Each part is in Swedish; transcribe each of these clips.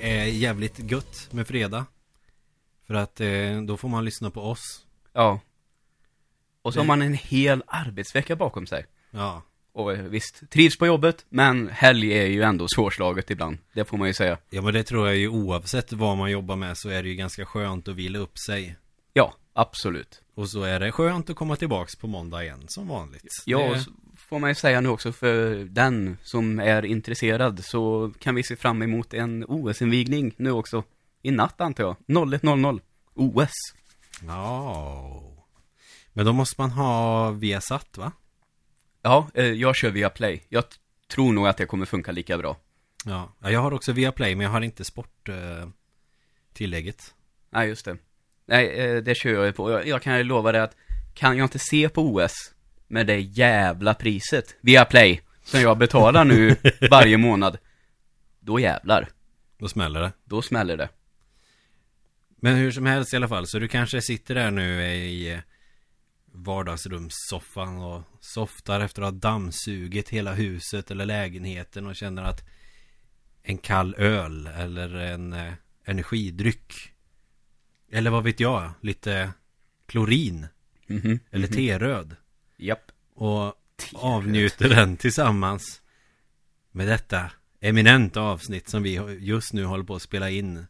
Är jävligt gött med fredag. För att eh, då får man lyssna på oss. Ja. Och så har man en hel arbetsvecka bakom sig. Ja. Och eh, visst, trivs på jobbet, men helg är ju ändå svårslaget ibland. Det får man ju säga. Ja men det tror jag ju oavsett vad man jobbar med så är det ju ganska skönt att vila upp sig. Ja, absolut. Och så är det skönt att komma tillbaks på måndag igen som vanligt. Ja, det... får man ju säga nu också för den som är intresserad så kan vi se fram emot en OS-invigning nu också. I natt antar jag. 01.00. OS. Ja. Men då måste man ha Viasat va? Ja, eh, jag kör via Play. Jag tror nog att det kommer funka lika bra. Ja. ja jag har också Viaplay men jag har inte sport eh, tillägget. Nej, just det. Nej, eh, det kör jag ju på. Jag, jag kan ju lova dig att kan jag inte se på OS med det jävla priset via Play som jag betalar nu varje månad, då jävlar. Då smäller det. Då smäller det. Men hur som helst i alla fall, så du kanske sitter där nu i eh, vardagsrumssoffan och softar efter att ha dammsugit hela huset eller lägenheten och känner att en kall öl eller en eh, energidryck eller vad vet jag, lite klorin Mhm. eller teröd Japp. och avnjuter den tillsammans med detta eminenta avsnitt som vi just nu håller på att spela in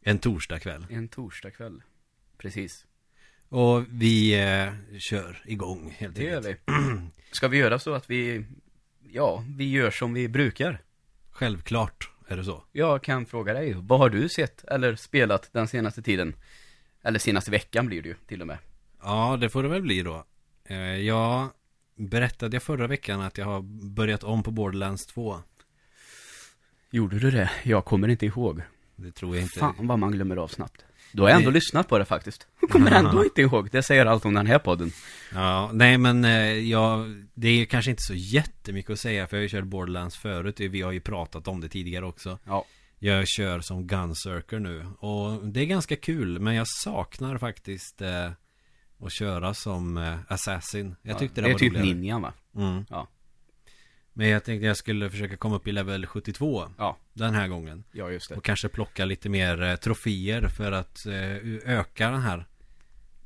en torsdagkväll. En torsdagkväll. Precis. Och vi eh, kör igång helt Det gör enkelt. vi. Ska vi göra så att vi, ja, vi gör som vi brukar? Självklart är det så. Jag kan fråga dig, vad har du sett eller spelat den senaste tiden? Eller senaste veckan blir det ju till och med. Ja, det får det väl bli då. Eh, jag berättade jag förra veckan att jag har börjat om på Borderlands 2. Gjorde du det? Jag kommer inte ihåg. Det tror jag inte. Fan vad man glömmer av snabbt. Du har ändå Det- lyssnat på det faktiskt. Jag kommer ändå inte ihåg. Det säger allt om den här podden. Ja, nej men eh, jag, det är kanske inte så jättemycket att säga för jag har ju kört Borderlands förut. Vi har ju pratat om det tidigare också. Ja. Jag kör som Gunsurker nu och det är ganska kul men jag saknar faktiskt eh, att köra som eh, Assassin. Jag tyckte det, det är var typ roligare. ninjan va? Mm. Ja. Men jag tänkte jag skulle försöka komma upp i level 72 Ja. den här gången. Ja, just det. Och kanske plocka lite mer eh, troféer för att eh, öka den här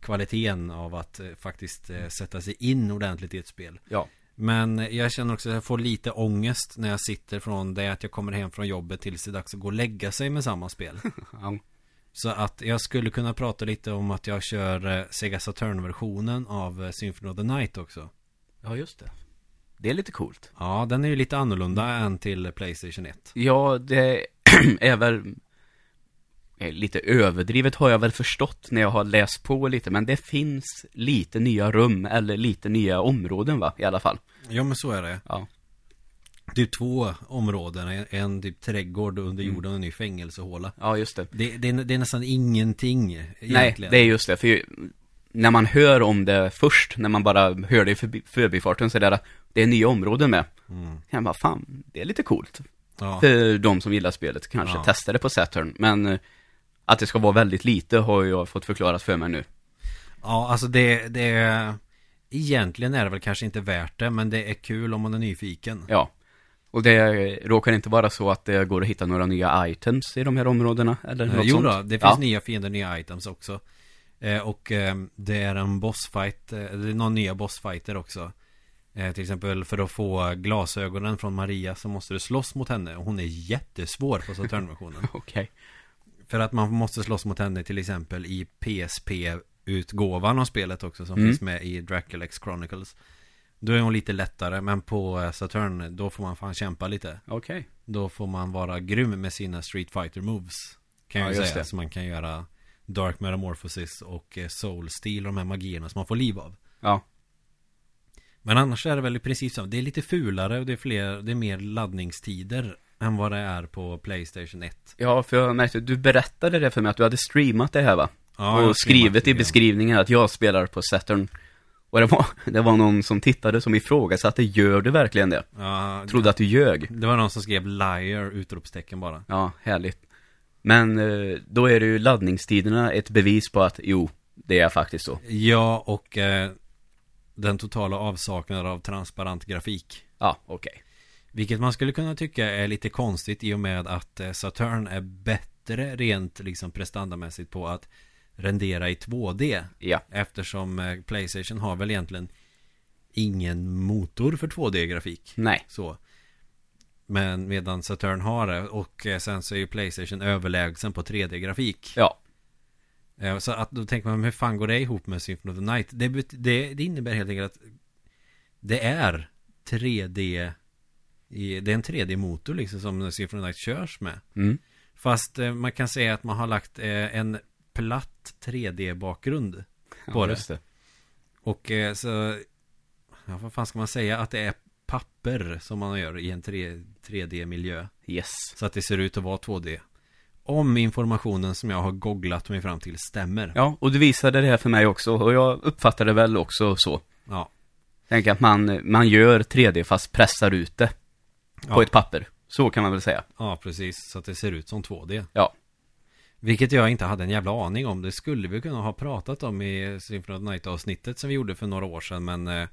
kvaliteten av att eh, faktiskt eh, sätta sig in ordentligt i ett spel. Ja. Men jag känner också att jag får lite ångest när jag sitter från det att jag kommer hem från jobbet tills det är dags att gå och lägga sig med samma spel. Så att jag skulle kunna prata lite om att jag kör eh, Sega Saturn-versionen av eh, Symphony of the Night också. Ja, just det. Det är lite coolt. Ja, den är ju lite annorlunda än till Playstation 1. Ja, det är väl eh, lite överdrivet har jag väl förstått när jag har läst på lite, men det finns lite nya rum eller lite nya områden va, i alla fall. Ja, men så är det. Ja. Det är två områden, en- typ trädgård under jorden och en ny fängelsehåla. Ja, just det. Det, det, är, det är nästan ingenting egentligen. Nej, det är just det, för ju- när man hör om det först, när man bara hör det i förbi, förbifarten så är det det är nya områden med. Mm. Jag bara, fan, det är lite coolt. Ja. För de som gillar spelet, kanske Ja. testa det på Saturn. Men eh, att det ska vara väldigt lite har jag fått förklarat för mig nu. ja, alltså det, det är... Egentligen är det väl kanske inte värt det, men det är kul om man är nyfiken. Ja. Och det råkar inte vara så att det går att hitta några nya items i de här områdena, eller Eh, något jo sånt? då, det finns ja. nya fiender, nya items också. Eh, och eh, det är en bossfight, eh, det är några nya bossfighter också. Eh, till exempel för att få glasögonen från Maria så måste du slåss mot henne och hon är jättesvår på Saturn-versionen. Okej. för att man måste slåss mot henne till exempel i PSP-utgåvan av spelet också som Mm. finns med i Draculax Chronicles. Då är hon lite lättare men på eh, Saturn då får man fan kämpa lite. Okej. Då får man vara grym med sina Street Fighter moves. Kan jag Ja, säga. det. Så man kan göra Dark Metamorphosis och eh, Soul Steel och de här magierna som man får liv av. Ja. Men annars är det väl i princip så. Det är lite fulare och det är fler, det är mer laddningstider än vad det är på Playstation 1. Ja, för jag märkte, du berättade det för mig att du hade streamat det här va? Ja, och skrivit i beskrivningen att jag spelar på Saturn. Och det var, det var någon som tittade som ifrågasatte, gör du verkligen det? Ja, Trodde att du ljög. Det var någon som skrev liar utropstecken bara. Ja, härligt. Men eh, då är det ju laddningstiderna ett bevis på att, jo, det är faktiskt så. Ja, och eh, den totala avsaknaden av transparent grafik. Ja, okej. Vilket man skulle kunna tycka är lite konstigt i och med att eh, Saturn är bättre rent liksom prestandamässigt på att rendera i 2D. Ja. Eftersom eh, Playstation har väl egentligen ingen motor för 2D-grafik. Nej. Så. Men medan Saturn har det och eh, sen så är ju Playstation överlägsen på 3D-grafik. Ja. Eh, Så att då tänker man, hur fan går det ihop med Symphony of the Night? Det, det, det innebär helt enkelt att det är 3D i, Det är en 3D-motor liksom som Symphony of the Night körs med. Mm. Fast eh, man kan säga att man har lagt eh, en platt 3D-bakgrund. På ja, det. just det. Och eh, så Ja, vad fan ska man säga? Att det är papper som man gör i en 3, 3D-miljö. Yes. Så att det ser ut att vara 2D. Om informationen som jag har googlat mig fram till stämmer. Ja, och du visade det här för mig också och jag uppfattade väl också så. Ja. Tänk att man, man gör 3D fast pressar ut det på Ja. ett papper. Så kan man väl säga. Ja, precis. Så att det ser ut som 2D. Ja. Vilket jag inte hade en jävla aning om. Det skulle vi kunna ha pratat om i Symphony of Night-avsnittet som vi gjorde för några år sedan. Men eh,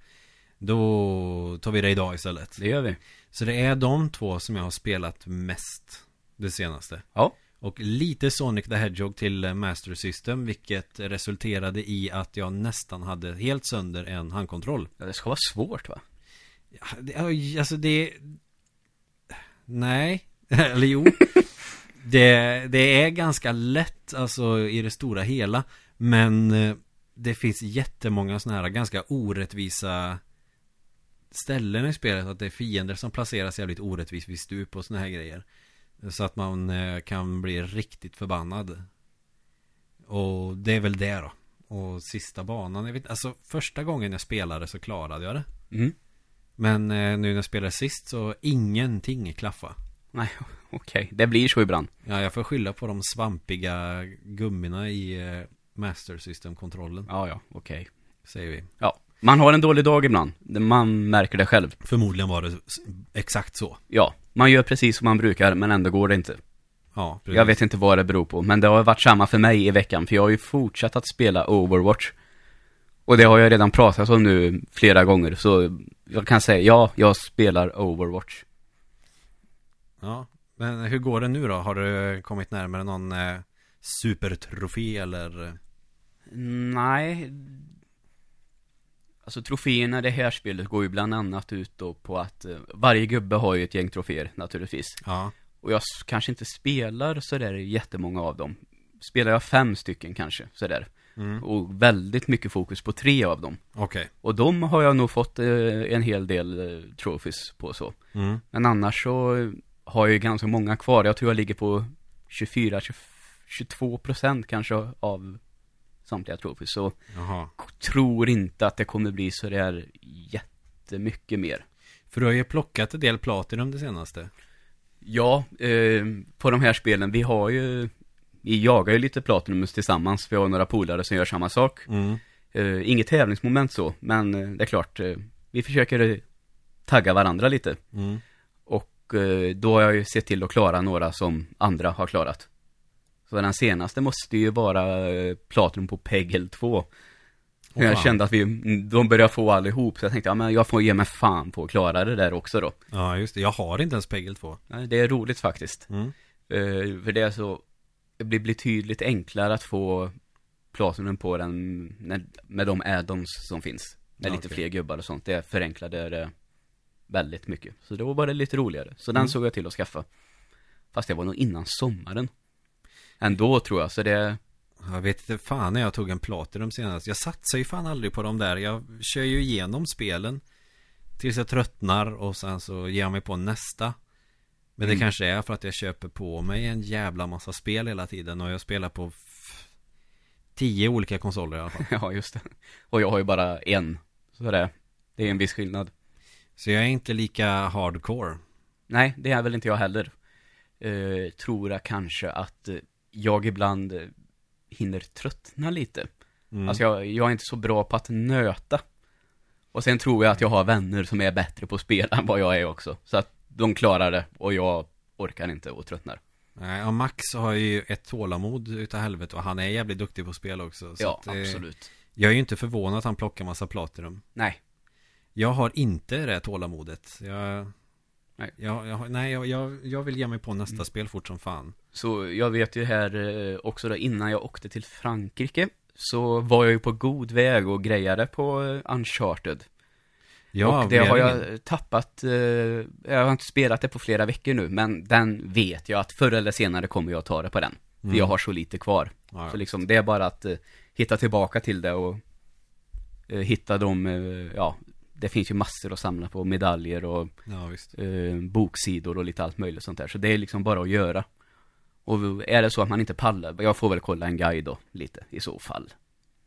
då tar vi det idag istället. Det gör vi. Så det är de två som jag har spelat mest det senaste. Ja. Och lite Sonic the Hedgehog till eh, Master System. Vilket resulterade i att jag nästan hade helt sönder en handkontroll. ja det ska vara svårt va? Ja, det, alltså det... Nej, eller jo. Det, det är ganska lätt, alltså i det stora hela. Men eh, det finns jättemånga sådana här ganska orättvisa ställen i spelet. Att det är fiender som placeras jävligt orättvist vid stup och sådana här grejer. Så att man eh, kan bli riktigt förbannad. Och det är väl det då. Och sista banan, jag vet alltså första gången jag spelade så klarade jag det. Mm. Men eh, nu när jag spelade sist så ingenting klaffa. Nej, okej. Det blir så ibland. Ja, jag får skylla på de svampiga gummina i eh, Master System-kontrollen, Ja, ja, okej. säger vi. Ja. Man har en dålig dag ibland. Man märker det själv. Förmodligen var det s- exakt så. Ja, man gör precis som man brukar, men ändå går det inte. Ja, precis. Jag vet inte vad det beror på, men det har varit samma för mig i veckan, för jag har ju fortsatt att spela Overwatch. Och det har jag redan pratat om nu flera gånger, så jag kan säga ja, jag spelar Overwatch. Ja, men hur går det nu då? Har du kommit närmare någon eh, supertrofé eller? Nej. Alltså troféerna i det här spelet går ju bland annat ut då på att eh, varje gubbe har ju ett gäng troféer naturligtvis. Ja, Och jag kanske inte spelar sådär jättemånga av dem. Spelar jag fem stycken kanske, sådär. mm. Och väldigt mycket fokus på tre av dem. okej. Och de har jag nog fått eh, en hel del eh, trophies på så. Mm. Men annars så har ju ganska många kvar. Jag tror jag ligger på 24, 20, 22 procent kanske av samtliga trophies. Så Jaha. tror inte att det kommer bli så där jättemycket mer. För du har ju plockat en del Platinum det senaste. Ja, eh, på de här spelen, vi har ju, vi jagar ju lite Platinums tillsammans. Vi har några polare som gör samma sak. Mm. Eh, inget tävlingsmoment så, men eh, det är klart, eh, vi försöker tagga varandra lite. Mm. Och eh, då har jag ju sett till att klara några som andra har klarat. Så den senaste måste ju vara eh, Platinum på Peggle 2. Åh, jag kände att vi, de började få allihop, så jag tänkte, ja men jag får ge mig fan på att klara det där också då. Ja, just det. Jag har inte ens Peggle 2. Ja, Det är roligt faktiskt. Mm. Eh, för det är så, det blir betydligt enklare att få Platinum på den med de add-ons som finns. Med Ja, lite okej. fler gubbar och sånt. Det förenklade det väldigt mycket. Så det var bara lite roligare. Så den Mm. såg jag till att skaffa. Fast det var nog innan sommaren. Ändå tror jag, så det, Jag vet inte fan när jag tog en Platinum senast. Jag satsar ju fan aldrig på de där. Jag kör ju igenom spelen. Tills jag tröttnar och sen så ger jag mig på nästa. Men det Mm. kanske är för att jag köper på mig en jävla massa spel hela tiden. Och jag spelar på tio olika konsoler i alla fall. ja just det. Och jag har ju bara en. Så det, det är en viss skillnad. Så jag är inte lika hardcore. Nej, det är väl inte jag heller. Eh, tror jag kanske att eh, jag ibland eh, hinner tröttna lite. Mm. Alltså jag, jag är inte så bra på att nöta. Och sen tror jag att jag har vänner som är bättre på att spela än vad jag är också. Så att de klarar det och jag orkar inte och tröttnar. Nej, och Max har ju ett tålamod utav helvete och han är jävligt duktig på spel också. Så ja, att, eh, absolut. Jag är ju inte förvånad att han plockar massa Platinum. Nej. Jag har inte det tålamodet. Jag, Nej. Jag, jag, nej, jag, jag, vill ge mig på nästa Mm. spel fort som fan. Så jag vet ju här eh, också då, innan jag åkte till Frankrike, så var jag ju på god väg och grejade på eh, Uncharted. Ja, och det har jag tappat, eh, jag har inte spelat det på flera veckor nu, men den vet jag att förr eller senare kommer jag ta det på den. För Mm. jag har så lite kvar. Ja, Så liksom, det är bara att hitta tillbaka till det och hitta de, ja, det finns ju massor att samla på, medaljer och ja, eh, boksidor och lite allt möjligt sånt där. Så det är liksom bara att göra. Och är det så att man inte pallar, jag får väl kolla en guide då, lite, i så fall.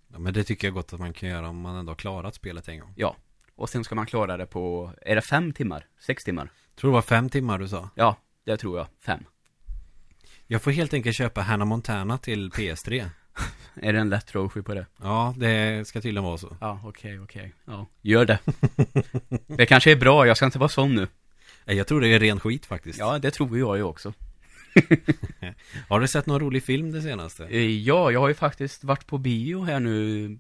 Ja, men det tycker jag gott att man kan göra om man ändå har klarat spelet en gång. Ja. Och sen ska man klara det på, är det fem timmar? Sex timmar? Tror det var fem timmar du sa. Ja, det tror jag. Fem. Jag får helt enkelt köpa Hannah Montana till PS3. Är det en lätt trophy på det? Ja, det ska tydligen vara så. Ja, okej, okej. Ja, gör det. det kanske är bra, jag ska inte vara sån nu. Nej, Jag tror det är ren skit faktiskt. Ja, det tror jag ju också. Har du sett någon rolig film det senaste? Eh, Ja, jag har ju faktiskt varit på bio här nu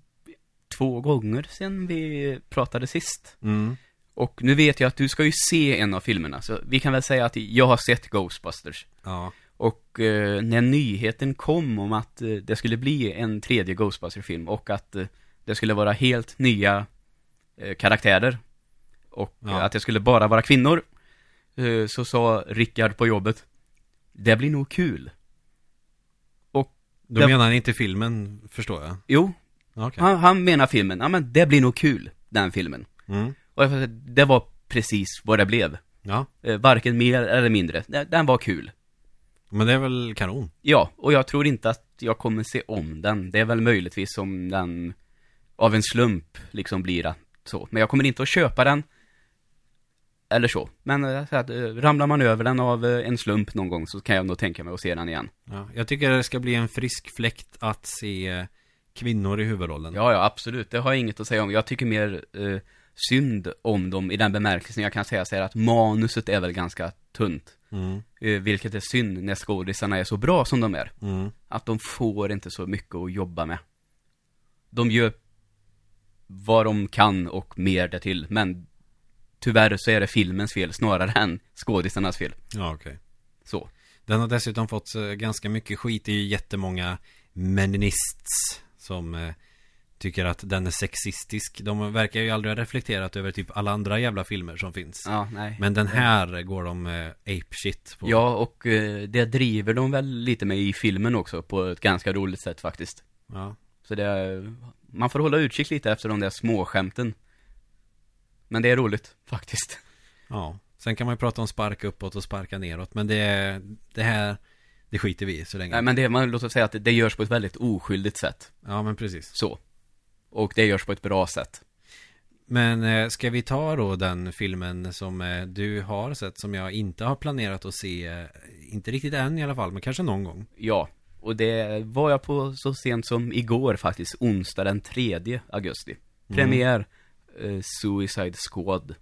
två gånger sedan vi pratade sist. Mm. Och nu vet jag att du ska ju se en av filmerna, så vi kan väl säga att jag har sett Ghostbusters. Ja. Och eh, när nyheten kom om att eh, det skulle bli en tredje Ghostbusters-film och att eh, det skulle vara helt nya eh, karaktärer och Ja. att det skulle bara vara kvinnor, eh, så sa Rickard på jobbet, det blir nog kul. Då Det- menar ni inte filmen, förstår jag. Jo, Okej. han, han menar filmen, ja men det blir nog kul, den filmen. Mm. Och det var precis vad det blev. Ja, Eh, varken mer eller mindre. Den var kul. Men det är väl kanon. Ja, och jag tror inte att jag kommer se om den. Det är väl möjligtvis om den av en slump liksom blir att så. Men jag kommer inte att köpa den. Eller så. Men eh, så att, eh, ramlar man över den av eh, en slump någon gång så kan jag nog tänka mig att se den igen. Ja, jag tycker det ska bli en frisk fläkt att se kvinnor i huvudrollen. Ja, ja, absolut. Det har jag inget att säga om. Jag tycker mer eh, synd om dem i den bemärkelsen jag kan säga så här att manuset är väl ganska tunt. Mm. Eh, vilket är synd när skådisarna är så bra som de är. Mm. Att de får inte så mycket att jobba med. De gör vad de kan och mer därtill, men tyvärr så är det filmens fel snarare än skådisarnas fel. Ja, okej. Så. Den har dessutom fått eh, ganska mycket skit. Det är ju jättemånga meninists som eh, tycker att den är sexistisk. De verkar ju aldrig ha reflekterat över typ alla andra jävla filmer som finns. Ja, nej. Men den här går de eh, ape shit på. Ja, och eh, det driver de väl lite med i filmen också på ett ganska roligt sätt faktiskt. Ja. Så det är, man får hålla utkik lite efter de där småskämten. Men det är roligt, faktiskt. ja. Sen kan man ju prata om sparka uppåt och sparka neråt. Men det, det här, det skiter vi i så länge. Nej, men det, man låter säga att det, det görs på ett väldigt oskyldigt sätt. Ja, men precis. Så. Och det görs på ett bra sätt. Men eh, ska vi ta då den filmen som eh, du har sett som jag inte har planerat att se eh, Inte riktigt än i alla fall, men kanske någon gång Ja, och det var jag på så sent som igår faktiskt, onsdag den 3 augusti. Premiär, eh, Suicide Squad.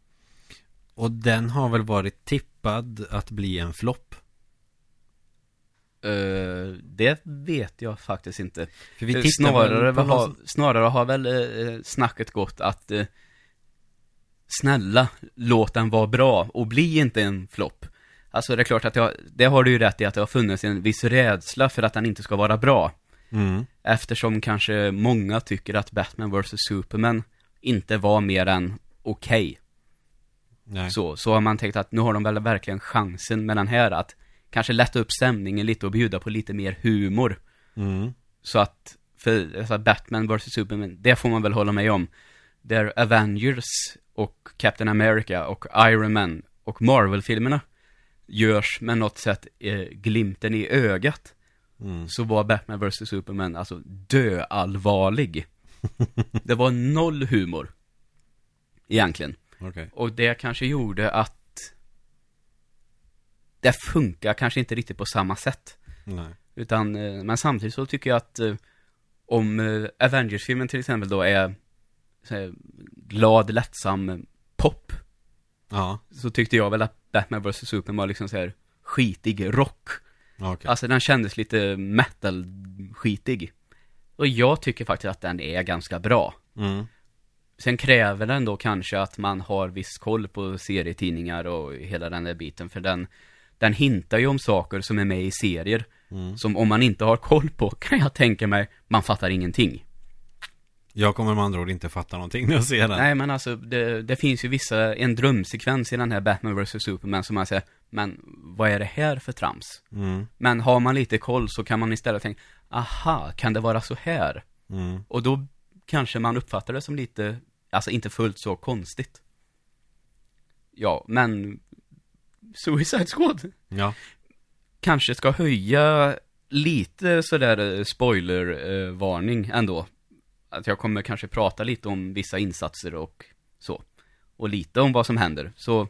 Och den har väl varit tippad att bli en flopp Eh, det vet jag faktiskt inte. För vi Eh, snarare, på har, någon... snarare har väl eh, snacket gått att Snälla, låt den vara bra och bli inte en flopp. Alltså det är klart att jag, det har du ju rätt i att det har funnits en viss rädsla för att den inte ska vara bra. mm. Eftersom kanske många tycker att Batman vs Superman inte var mer än okej. Nej. Så, så har man tänkt att nu har de väl verkligen chansen med den här att kanske lätta upp stämningen lite och bjuda på lite mer humor. Mm. Så att, för alltså Batman vs Superman, det får man väl hålla med om. Där Avengers och Captain America och Iron Man och Marvel-filmerna görs med något sätt eh, glimten i ögat. Mm. Så var Batman vs Superman alltså döallvarlig. det var noll humor. Egentligen. Okej Och det kanske gjorde att det funkar kanske inte riktigt på samma sätt. Nej Utan, eh, men samtidigt så tycker jag att eh, om eh, Avengers-filmen till exempel då är så här, glad, lättsam pop, Ja, så tyckte jag väl att Batman vs Superman var liksom så här skitig rock. okej Alltså den kändes lite metal-skitig. Och jag tycker faktiskt att den är ganska bra. mm. sen kräver den då kanske att man har viss koll på serietidningar och hela den där biten, för den, den hintar ju om saker som är med i serier, Mm. som om man inte har koll på, kan jag tänka mig, man fattar ingenting. Jag kommer med andra ord inte fatta någonting när jag ser den. Nej men alltså, det, det finns ju vissa, en drömsekvens i den här Batman vs Superman som man säger, men vad är det här för trams? Mm. Men har man lite koll så kan man istället tänka, aha, kan det vara så här? Mm. Och då kanske man uppfattar det som lite, alltså inte fullt så konstigt. Ja, men Suicide Squad Ja. kanske ska höja lite sådär eh, spoiler-varning ändå. Att jag kommer kanske prata lite om vissa insatser och så. Och lite om vad som händer. Så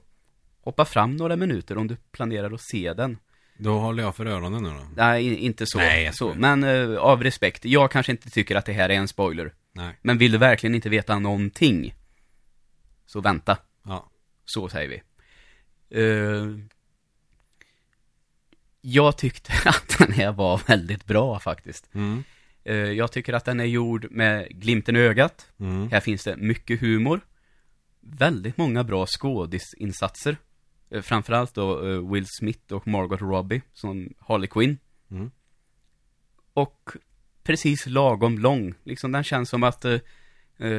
hoppa fram några minuter om du planerar att se den. Då håller jag för öronen nu då. Nej, inte så. Nej, så. Men eh, av respekt, jag kanske inte tycker att det här är en spoiler. Nej. Men vill du verkligen inte veta någonting, så vänta. Ja. Så säger vi. Eh, jag tyckte att den här var väldigt bra faktiskt. Mm. Eh, jag tycker att den är gjord med glimten i ögat. Mm. Här finns det mycket humor. Väldigt många bra skådisinsatser. Eh, framförallt då Will Smith och Margot Robbie som Harley Quinn. Mm. Och precis lagom lång. Liksom den känns som att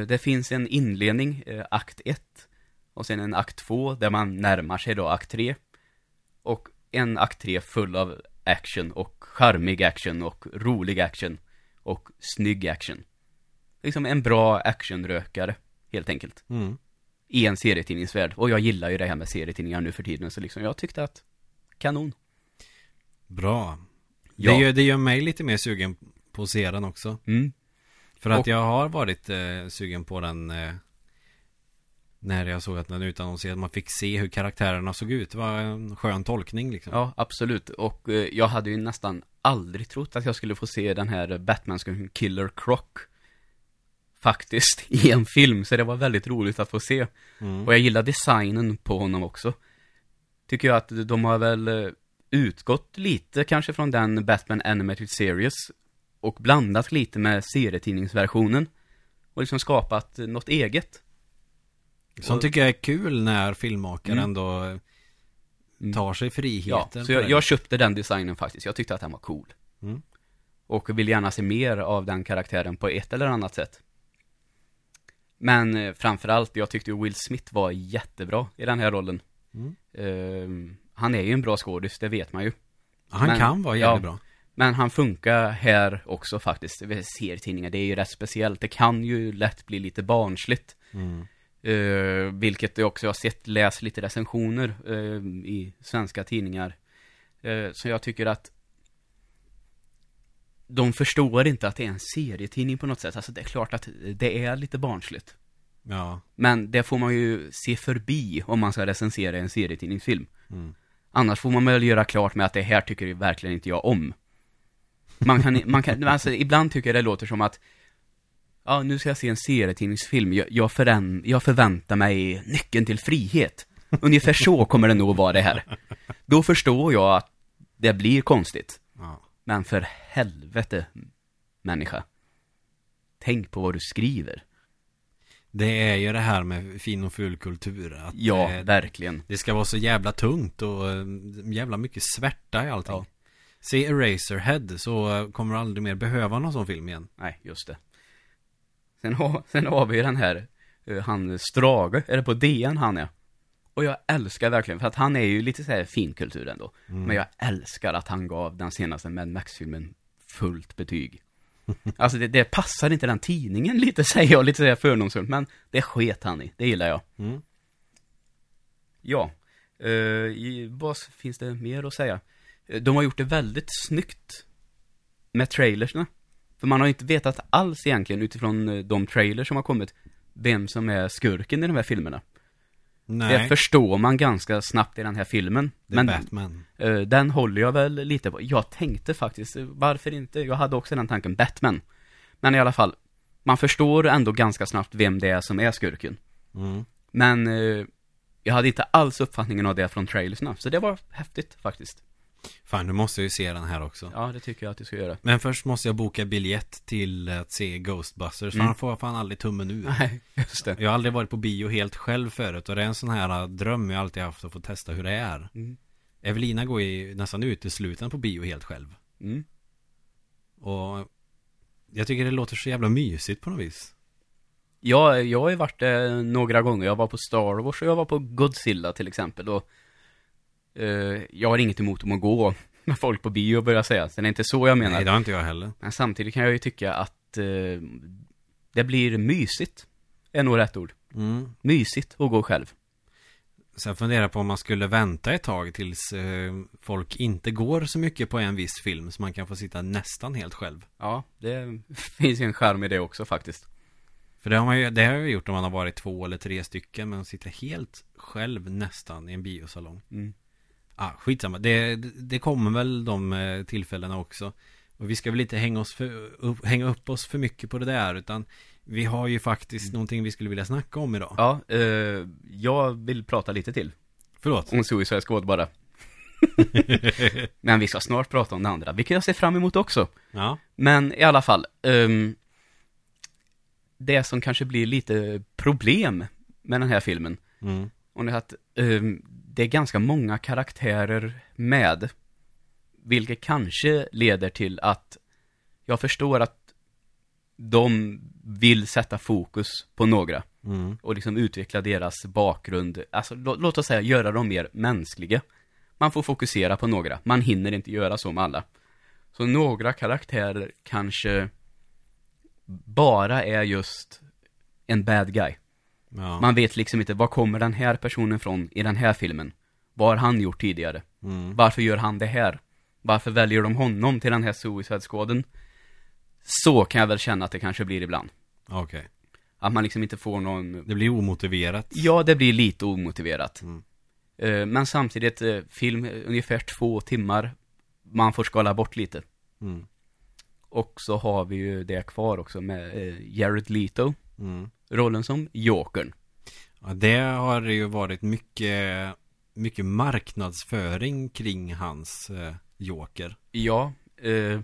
det finns en inledning, akt 1. Och sen en akt 2 där man närmar sig då akt 3. Och en akt 3 full av action och charmig action och rolig action. Och snygg action. Liksom en bra actionrökare, helt enkelt. Mm. I en serietidningsvärld. Och jag gillar ju det här med serietidningar nu för tiden, så liksom jag tyckte att kanon. Bra. Ja. Det, gör, det gör mig lite mer sugen på att se den också. Mm. För att Och- jag har varit eh, sugen på den eh, när jag såg att den utannonserades. Man fick se hur karaktärerna såg ut. Det var en skön tolkning liksom. Ja, absolut. Och eh, jag hade ju nästan aldrig trott att jag skulle få se den här Batman Killer Croc faktiskt i en film, så det var väldigt roligt att få se. Mm. Och jag gillar designen på honom också. Tycker jag att de har väl eh, utgått lite kanske från den Batman Animated Series och blandat lite med serietidningsversionen och liksom skapat eh, något eget. Sånt tycker jag är kul när filmmakare Mm. eh, Mm. tar sig Ja, friheten. så på jag, jag köpte den designen faktiskt. Jag tyckte att den var cool. Mm. Och vill gärna se mer av den karaktären på ett eller annat sätt. Men eh, framförallt, jag tyckte Will Smith var jättebra i den här rollen. Mm. Ehm, han är ju en bra skådis, det vet man ju. Han Men- kan vara jävligt ja. bra. Men han funkar här också faktiskt. Serietidningar, det är ju rätt speciellt. Det kan ju lätt bli lite barnsligt. Mm. Eh, vilket jag också har sett, läst lite recensioner eh, i svenska tidningar. Eh, så jag tycker att de förstår inte att det är en serietidning på något sätt. Alltså det är klart att det är lite barnsligt. Ja. Men det får man ju se förbi om man ska recensera en serietidningsfilm. Mm. Annars får man väl göra klart med att det här tycker verkligen inte jag om. Man kan, man kan, alltså ibland tycker jag det låter som att Ja, nu ska jag se en serietidningsfilm. Jag, jag, förän, jag förväntar mig nyckeln till frihet. Ungefär så kommer det nog vara det här. Då förstår jag att det blir konstigt. ja. Men för helvete, människa. Tänk på vad du skriver. Det är ju det här med fin och ful kultur. Att, Ja, eh, verkligen. Det ska vara så jävla tungt och eh, jävla mycket svärta i allting. Ja. Se Eraserhead så eh, kommer du aldrig mer behöva någon sån film igen. Nej, just det. Sen har, sen har vi den här, eh, han Strage, är det på DN han är? Och jag älskar verkligen, för att han är ju lite så här finkultur ändå. Mm. Men jag älskar att han gav den senaste Mad Max-filmen fullt betyg. Alltså det, det passar inte den tidningen lite, säger jag lite så här fördomsfullt, men det sket han i, det gillar jag. Mm. Ja, eh, vad finns det mer att säga? Eh, De har gjort det väldigt snyggt med trailersna. För man har inte vetat alls egentligen utifrån eh, de trailers som har kommit, vem som är skurken i de här filmerna. Nej, Det förstår man ganska snabbt i den här filmen. det är Men Batman. eh, den håller jag väl lite på. Jag tänkte faktiskt, eh, varför inte? Jag hade också den tanken, Batman. Men i alla fall, man förstår ändå ganska snabbt vem det är som är skurken. Mm. Men jag hade inte alls uppfattningen av det från trailersna, så det var häftigt faktiskt. Fan, nu måste jag ju se den här också. Ja, det tycker jag att du ska göra. Men först måste jag boka biljett till att se Ghostbusters. Mm. han får fan aldrig tummen ur. Nej, just det. Jag har aldrig varit på bio helt själv förut. Och det är en sån här äh, dröm jag alltid haft att få testa hur det är. Mm. Evelina går ju nästan uteslutande på bio helt själv. Mm. Och jag tycker det låter så jävla mysigt på något vis. Ja, jag har ju varit där några gånger. Jag var på Star Wars och jag var på Godzilla till exempel. Och, eh, jag har inget emot om att gå med folk på bio börjar jag säga. Det är inte så jag menar. Nej, det har inte jag heller. Men samtidigt kan jag ju tycka att eh, det blir mysigt. Är nog rätt ord. Mm. Mysigt att gå själv. Sen funderar jag på om man skulle vänta ett tag tills eh, folk inte går så mycket på en viss film. Så man kan få sitta nästan helt själv. Ja, det finns ju en charm i det också faktiskt. För det har man ju, det har jag gjort om man har varit två eller tre stycken. Men sitter helt själv nästan i en biosalong. Mm. Ah, skitsamma. Det, det kommer väl de eh, tillfällena också. Och vi ska väl inte hänga, oss för, hänga upp oss för mycket på det där. Utan vi har ju faktiskt någonting vi skulle vilja snacka om idag. Ja, eh, jag vill prata lite till. Förlåt. Om Suicide Squad bara. Men vi ska snart prata om det andra, vilket jag ser fram emot också. Ja. Men i alla fall, ehm, det som kanske blir lite problem med den här filmen, Mm. och det är att ehm, det är ganska många karaktärer med, vilket kanske leder till att jag förstår att de vill sätta fokus på några Mm. och liksom utveckla deras bakgrund, alltså lå- låt oss säga göra dem mer mänskliga. Man får fokusera på några, man hinner inte göra så med alla. Så några karaktärer kanske bara är just en bad guy. Ja. Man vet liksom inte, var kommer den här personen från i den här filmen? Vad har han gjort tidigare? Mm. Varför gör han det här? Varför väljer de honom till den här Suicide Squaden? Så kan jag väl känna att det kanske blir ibland. Okej. Att man liksom inte får någon Det blir omotiverat. Ja, det blir lite omotiverat. Mm. Eh, Men samtidigt, eh, film eh, ungefär två timmar. Man får skala bort lite. Mm. Och så har vi ju det kvar också med Jared Leto, Mm. Rollen som Jokern. Ja, det har ju varit mycket, mycket marknadsföring kring hans eh, Joker. Ja, eh,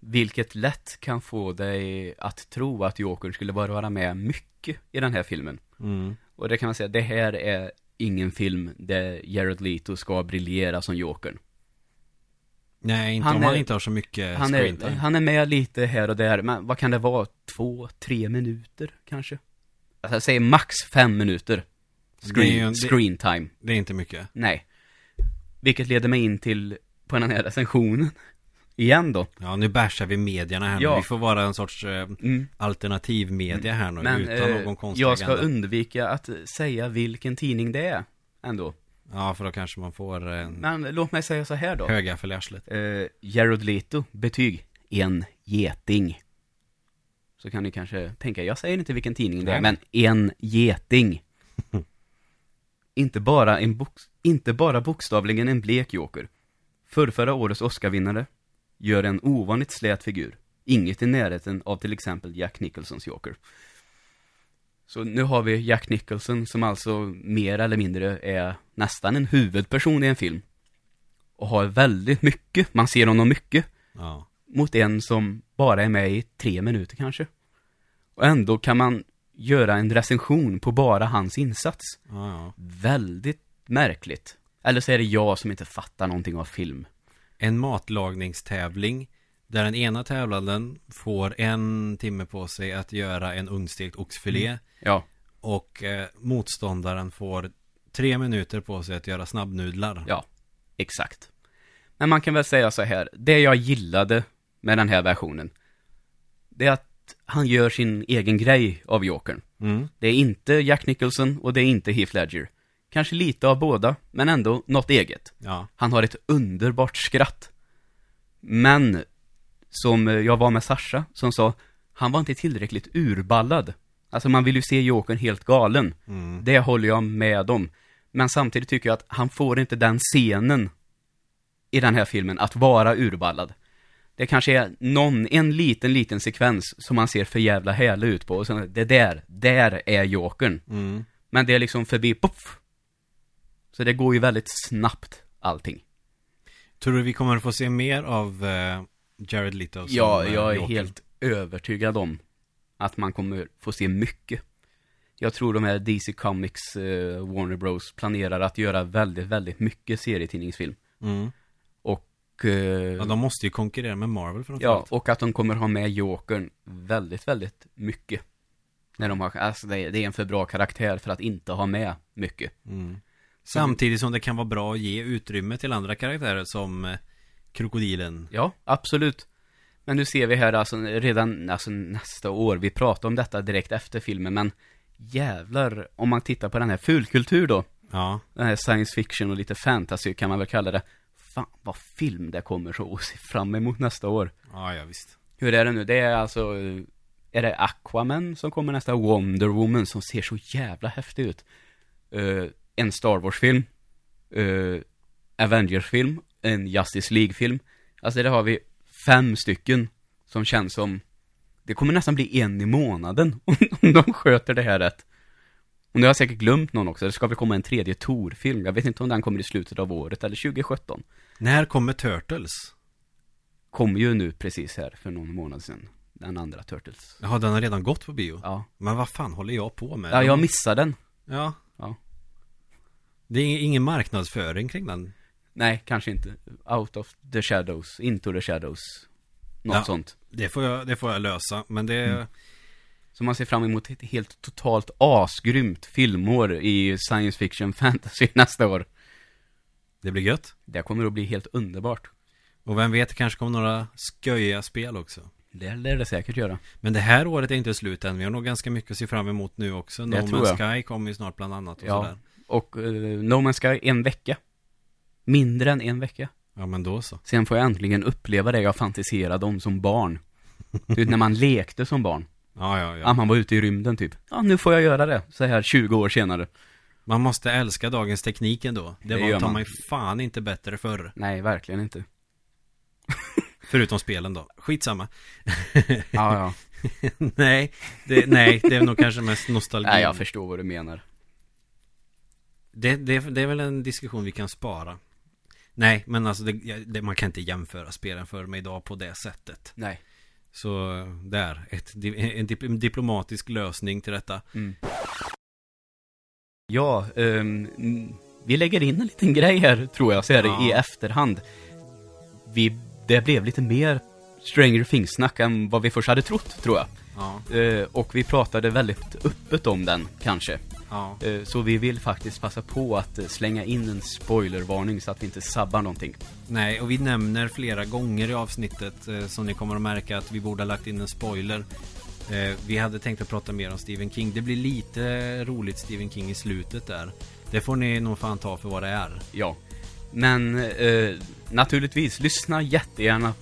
vilket lätt kan få dig att tro att Jokern skulle bara vara med mycket i den här filmen. Mm. Och det kan man säga, det här är ingen film där Jared Leto ska briljera som Jokern. Nej, inte Han om han är- inte har så mycket Han är, han är med lite här och där, men vad kan det vara? Två, tre minuter kanske? Alltså, jag säger max fem minuter. Det är Screen, det- screen time. Det är inte mycket. Nej. Vilket leder mig in till, på den här recensionen. Igen då. Ja, nu bärsar vi medierna här Ja. nu. Vi får vara en sorts eh, Mm. alternativ media här nu. Men utan eh, någon konstig jag ska agenda. undvika att säga vilken tidning det är. Ändå. Ja, för då kanske man får en Men låt mig säga så här då. högaffel i arslet. Eh, Jared Leto, betyg. En geting. Så kan ni kanske tänka, jag säger inte vilken tidning det är, men en geting. inte, bara en box, inte bara bokstavligen en blek joker. Förrförra årets Oscarvinnare gör en ovanligt slät figur. Inget i närheten av till exempel Jack Nicholsons joker. Så nu har vi Jack Nicholson som alltså mer eller mindre är nästan en huvudperson i en film. Och har väldigt mycket, man ser honom mycket, Ja. Mot en som bara är med i tre minuter kanske. Och ändå kan man göra en recension på bara hans insats. Ja, ja. Väldigt märkligt. Eller så är det jag som inte fattar någonting av film. En matlagningstävling där den ena tävlanden får en timme på sig att göra en ugnsstekt oxfilé Ja, och eh, motståndaren får tre minuter på sig att göra snabbnudlar. ja, exakt. Men man kan väl säga så här, det jag gillade med den här versionen, det är att han gör sin egen grej av Jokern. Mm. Det är inte Jack Nicholson och det är inte Heath Ledger. Kanske lite av båda, men ändå något eget. Ja. Han har ett underbart skratt. Men, som jag var med Sasha, som sa, han var inte tillräckligt urballad. Alltså man vill ju se Jokern helt galen. Mm. Det håller jag med om. Men samtidigt tycker jag att han får inte den scenen i den här filmen att vara urballad. Det kanske är någon, en liten, liten sekvens som man ser för jävla härlig ut på och sen, det där, där är Jokern. Mm. Men det är liksom förbi, poff! Så det går ju väldigt snabbt, allting. Tror du vi kommer att få se mer av eh, Jared Leto som Ja, eh, jag är Joker? helt övertygad om att man kommer få se mycket. Jag tror de här DC Comics, eh, Warner Bros planerar att göra väldigt, väldigt mycket serietidningsfilm. Mm. Eh, Ja, de måste ju konkurrera med Marvel ja, framförallt. och att de kommer ha med Jokern väldigt, väldigt mycket. När de har, alltså det är, det är en för bra karaktär för att inte ha med mycket. Mm. Samtidigt som det kan vara bra att ge utrymme till andra karaktärer som eh, Krokodilen. Ja, absolut. Men nu ser vi här alltså redan alltså nästa år, vi pratar om detta direkt efter filmen, men jävlar, om man tittar på den här fulkultur då, Ja, den här science fiction och lite fantasy kan man väl kalla det. Fan vad film det kommer så att se fram emot nästa år. ja, ja visst. Hur är det nu? Det är alltså, är det Aquaman som kommer nästa? Wonder Woman som ser så jävla häftig ut. Eh, en Star Wars-film. Uh, Avengers-film. En Justice League-film. Alltså det har vi fem stycken som känns som, det kommer nästan bli en i månaden om, om de sköter det här rätt. Och nu har jag säkert glömt någon också, det ska väl komma en tredje Tor-film. Jag vet inte om den kommer i slutet av året eller 2017. När kommer Turtles? Kom ju nu precis här för någon månad sedan. Den andra Turtles. Jaha, den har redan gått på bio. Ja. Men vad fan håller jag på med? Ja, jag missade den. Ja. Ja. Det är ingen marknadsföring kring den. Nej, kanske inte. Out of the shadows, into the shadows. Något Ja. sånt. Det får jag, det får jag lösa. Men det... Mm. Så man ser fram emot ett helt totalt asgrymt filmår i science fiction fantasy nästa år. Det blir gött. Det kommer att bli helt underbart. Och vem vet, det kanske kommer några sköjiga spel också. Det lär det säkert göra. Men det här året är inte slut än. Vi har nog ganska mycket att se fram emot nu också. No Man's Sky kommer ju snart bland annat och Ja. sådär. Och uh, No Man's Sky, en vecka. Mindre än en vecka. Ja, men då så. Sen får jag äntligen uppleva det jag fantiserade om som barn. Du vet, när man lekte som barn. Ja, ja, Ja. ja. man var ute i rymden typ. Ja, nu får jag göra det. Så här 20 år senare. Man måste älska dagens teknik ändå. Det, Det var ta man. mig fan inte bättre förr. Nej, verkligen inte. Förutom spelen då. Skitsamma. Ja, ja. nej, det, nej, det är nog kanske mest nostalgi. Nej, jag förstår vad du menar. det, det, det är väl en diskussion vi kan spara. Nej, men alltså det, det, man kan inte jämföra spelen för mig idag på det sättet. Nej. Så där, ett, en, dip, en diplomatisk lösning till detta. Mm. Ja, mm, vi lägger in en liten grej här, tror jag, så här Ja. i efterhand. Vi, det blev lite mer Stranger Things-snack än vad vi först hade trott, tror jag. Ja, Eh, och vi pratade väldigt öppet om den, kanske. Ja. Eh, så vi vill faktiskt passa på att eh, slänga in en spoilervarning så att vi inte sabbar någonting. Nej, och vi nämner flera gånger i avsnittet eh, som ni kommer att märka att vi borde ha lagt in en spoiler. Vi hade tänkt att prata mer om Stephen King. Det blir lite roligt Stephen King i slutet där. Det får ni nog fan ta för vad det är. Ja. Men eh, naturligtvis, lyssna jättegärna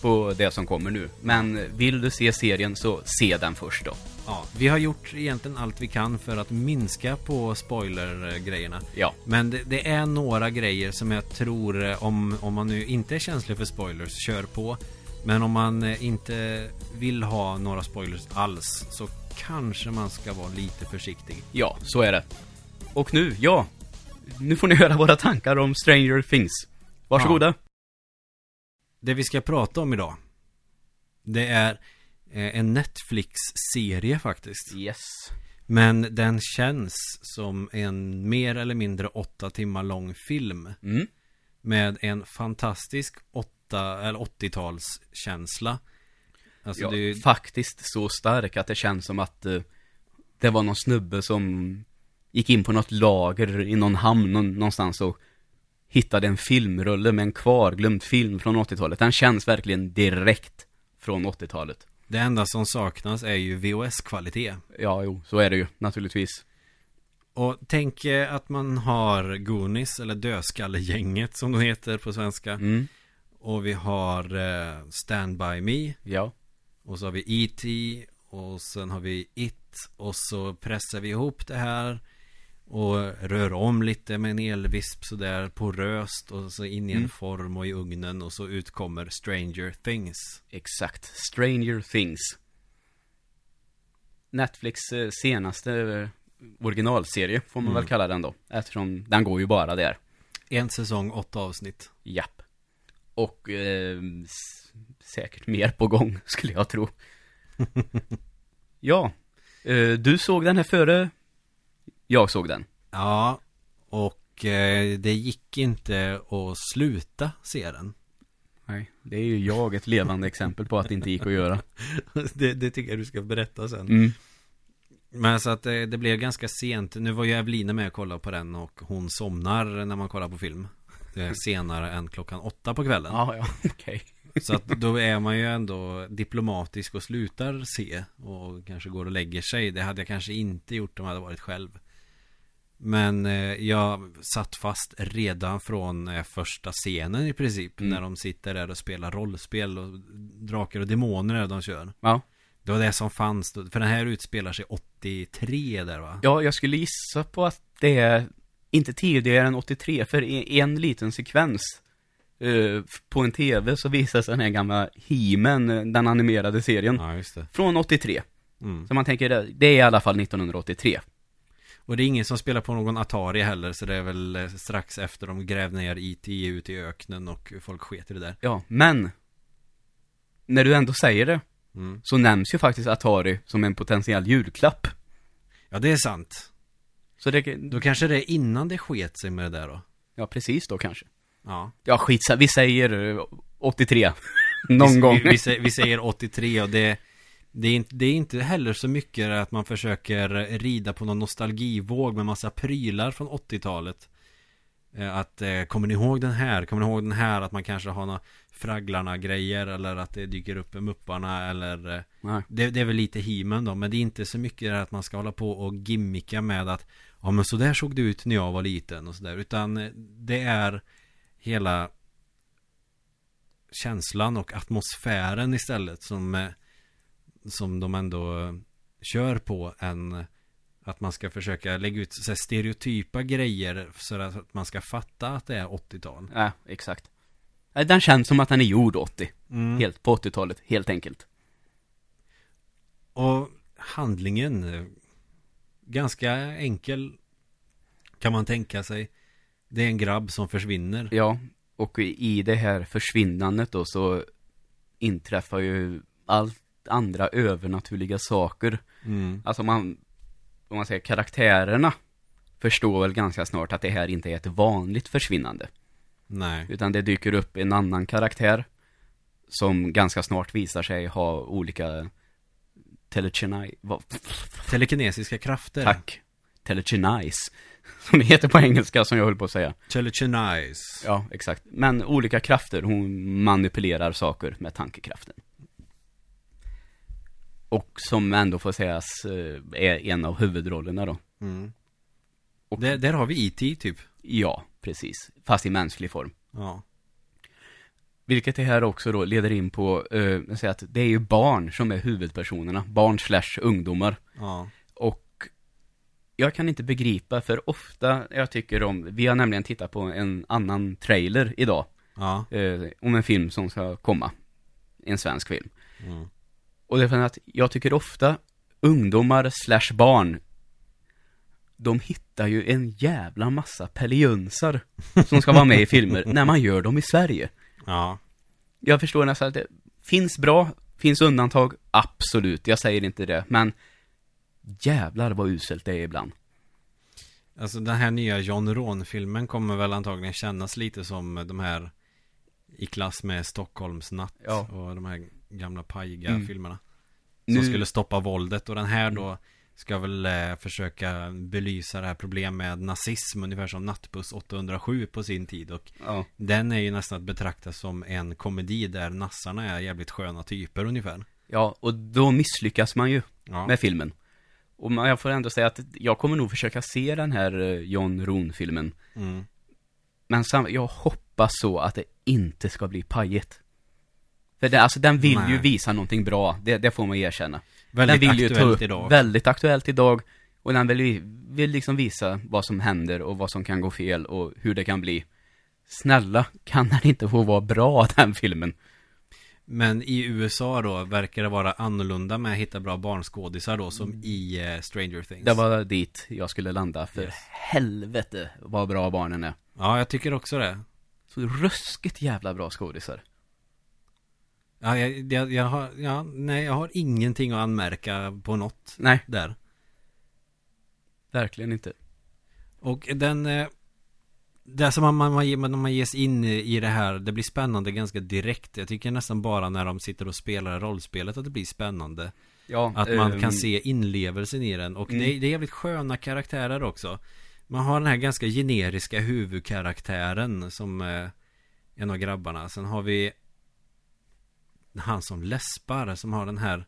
på det som kommer nu. Men vill du se serien så se den först då. Ja, vi har gjort egentligen allt vi kan för att minska på spoiler-grejerna. Ja. Men det, det är några grejer som jag tror, eh, om, om man nu inte är känslig för spoilers, kör på. Men om man eh, inte vill ha några spoilers alls, så kanske man ska vara lite försiktig. Ja, så är det. Och nu, ja. Nu får ni höra våra tankar om Stranger Things. Varsågoda. Det vi ska prata om idag, det är eh, en Netflix-serie faktiskt. Yes. Men den känns som en mer eller mindre åtta timmar lång film. Mm. Med en fantastisk åtta, eller 80-talskänsla. Alltså ja, det faktiskt så stark att det känns som att eh, det var någon snubbe som gick in på något lager i någon hamn någon, någonstans och hittade en filmrulle med en kvarglömd film från 80-talet. Den känns verkligen direkt från 80-talet. det enda som saknas är ju VHS-kvalitet. Ja, jo, så är det ju naturligtvis. Och tänk eh, att man har Goonies, eller Dödskallegänget som de heter på svenska. Mm. Och vi har eh, Stand By Me. Ja. Och så har vi E.T. Och sen har vi It. Och så pressar vi ihop det här. Och rör om lite med en elvisp sådär poröst. Och så in i en Mm. form och i ugnen. Och så utkommer Stranger Things. Exakt. Stranger Things. Netflix eh, senaste eh, originalserie, får man Mm. väl kalla den då. Eftersom den går ju bara där. En säsong, åtta avsnitt. Japp. Och eh, säkert mer på gång, skulle jag tro. ja, eh, du såg den här före jag såg den. Ja, och eh, det gick inte att sluta se den. Nej, det är ju jag ett levande exempel på att det inte gick att göra. det, det tycker jag du ska berätta sen. Mm. Men så att det, det blev ganska sent. Nu var ju Evelina med och kollade på den och hon somnar när man kollar på film. Eh, Senare än klockan åtta på kvällen. Ja, ja, okej. Så att då är man ju ändå diplomatisk och slutar se och kanske går och lägger sig. Det hade jag kanske inte gjort om jag hade varit själv. Men eh, jag satt fast redan från eh, första scenen i princip. Mm. När de sitter där och spelar rollspel och drakar och demoner de kör. Ja. Det var det som fanns då. För den här utspelar sig 83 där va? ja, jag skulle gissa på att det är inte tidigare än 83, för i en liten sekvens eh, på en tv så visas den här gamla He-Man, den animerade serien, Ja, just det. från 83. Mm. Så man tänker, det är i alla fall 1983. Och det är ingen som spelar på någon Atari heller. Så det är väl eh, strax efter de grävde ner IT ut i öknen och folk sket i det där. Ja, men när du ändå säger det Mm. så nämns ju faktiskt Atari som en potentiell julklapp. Ja, det är sant. Så det, Då kanske det är innan det sket sig med det där då. ja precis då kanske. Ja. Ja, skitsa, vi säger eh, 83. Någon vi, gång. Vi, vi säger 83 och det, det, är inte, det är inte heller så mycket att man försöker rida på någon nostalgivåg med massa prylar från 80-talet. Eh, Att, eh, kommer ni ihåg den här? Kommer ni ihåg den här? Att man kanske har några Fragglarna-grejer eller att det dyker upp Mupparna eller eh, det, det är väl lite himen då, men det är inte så mycket att man ska hålla på och gimmicka med att Ja men så där såg det ut när jag var liten och sådär Utan det är hela känslan och atmosfären istället som Som de ändå kör på än att man ska försöka lägga ut så stereotypa grejer så att man ska fatta att det är 80-tal. Ja, exakt. Den känns som att den är gjord 80. Mm. Helt på 80-talet, helt enkelt. Och handlingen Ganska enkel Kan man tänka sig Det är en grabb som försvinner Ja, och i det här försvinnandet då så inträffar ju allt andra övernaturliga saker. mm. Alltså man, om man säger karaktärerna förstår väl ganska snart att det här inte är ett vanligt försvinnande. Nej Utan det dyker upp en annan karaktär som ganska snart visar sig ha olika telekinai, Telekinesiska krafter tack, telekinais, som det heter på engelska som jag höll på att säga. Telekinize Ja, exakt. Men olika krafter, hon manipulerar saker med tankekraften. Och som ändå får sägas eh, är en av huvudrollerna då. mm. Och- där, där har vi IT typ Ja, precis. Fast i mänsklig form. Ja Vilket det här också då leder in på, eh, säger att det är ju barn som är huvudpersonerna. Barn slash ungdomar. Ja Och jag kan inte begripa, för ofta jag tycker om, vi har nämligen tittat på en annan trailer idag. Ja Eh, om en film som ska komma. En svensk film. mm. Och det är för att jag tycker ofta ungdomar slash barn de hittar ju en jävla massa pellejunsar som ska vara med i filmer när man gör dem i Sverige. Ja Jag förstår nästan att det finns bra, finns undantag, absolut, jag säger inte det, men jävlar vad uselt det är ibland. Alltså den här nya John Ron-filmen kommer väl antagligen kännas lite som de här I klass med Stockholmsnatt Ja. och de här gamla pajiga Mm. filmerna Som Nu- skulle stoppa våldet och den här då Ska väl eh, försöka belysa det här problemet med nazism Ungefär som Nattbuss 807 på sin tid och Ja, Den är ju nästan att betrakta som en komedi där nassarna är jävligt sköna typer ungefär ja och då misslyckas man ju Ja, med filmen. Och man, jag får ändå säga att jag kommer nog försöka se den här eh, John Ron-filmen. mm. Men sam, jag hoppas så att det inte ska bli pajigt. För det, alltså den vill ju Nej. visa någonting bra, det, det får man erkänna. Väldigt den vill ju aktuellt ta idag Väldigt aktuellt idag. Och den vill, vill liksom visa vad som händer och vad som kan gå fel och hur det kan bli. Snälla, kan den inte få vara bra den filmen? Men i USA då verkar det vara annorlunda med att hitta bra barnskådisar då som i eh, Stranger Things Det var dit jag skulle landa, för Yes. helvete vad bra barnen är. Ja, jag tycker också det Så ruskigt jävla bra skådisar. Ja, jag, jag, jag har, ja, nej, jag har ingenting att anmärka på något Nej, där. verkligen inte. Och den eh, Det som man, man, man, när man ges in i det här Det blir spännande ganska direkt Jag tycker nästan bara när de sitter och spelar rollspelet Att det blir spännande Ja, Att man ehm, kan se inlevelsen i den Och Mm. det, är- det är jävligt sköna karaktärer också Man har den här ganska generiska huvudkaraktären Som eh, En av grabbarna Sen har vi Han som läspar Som har den här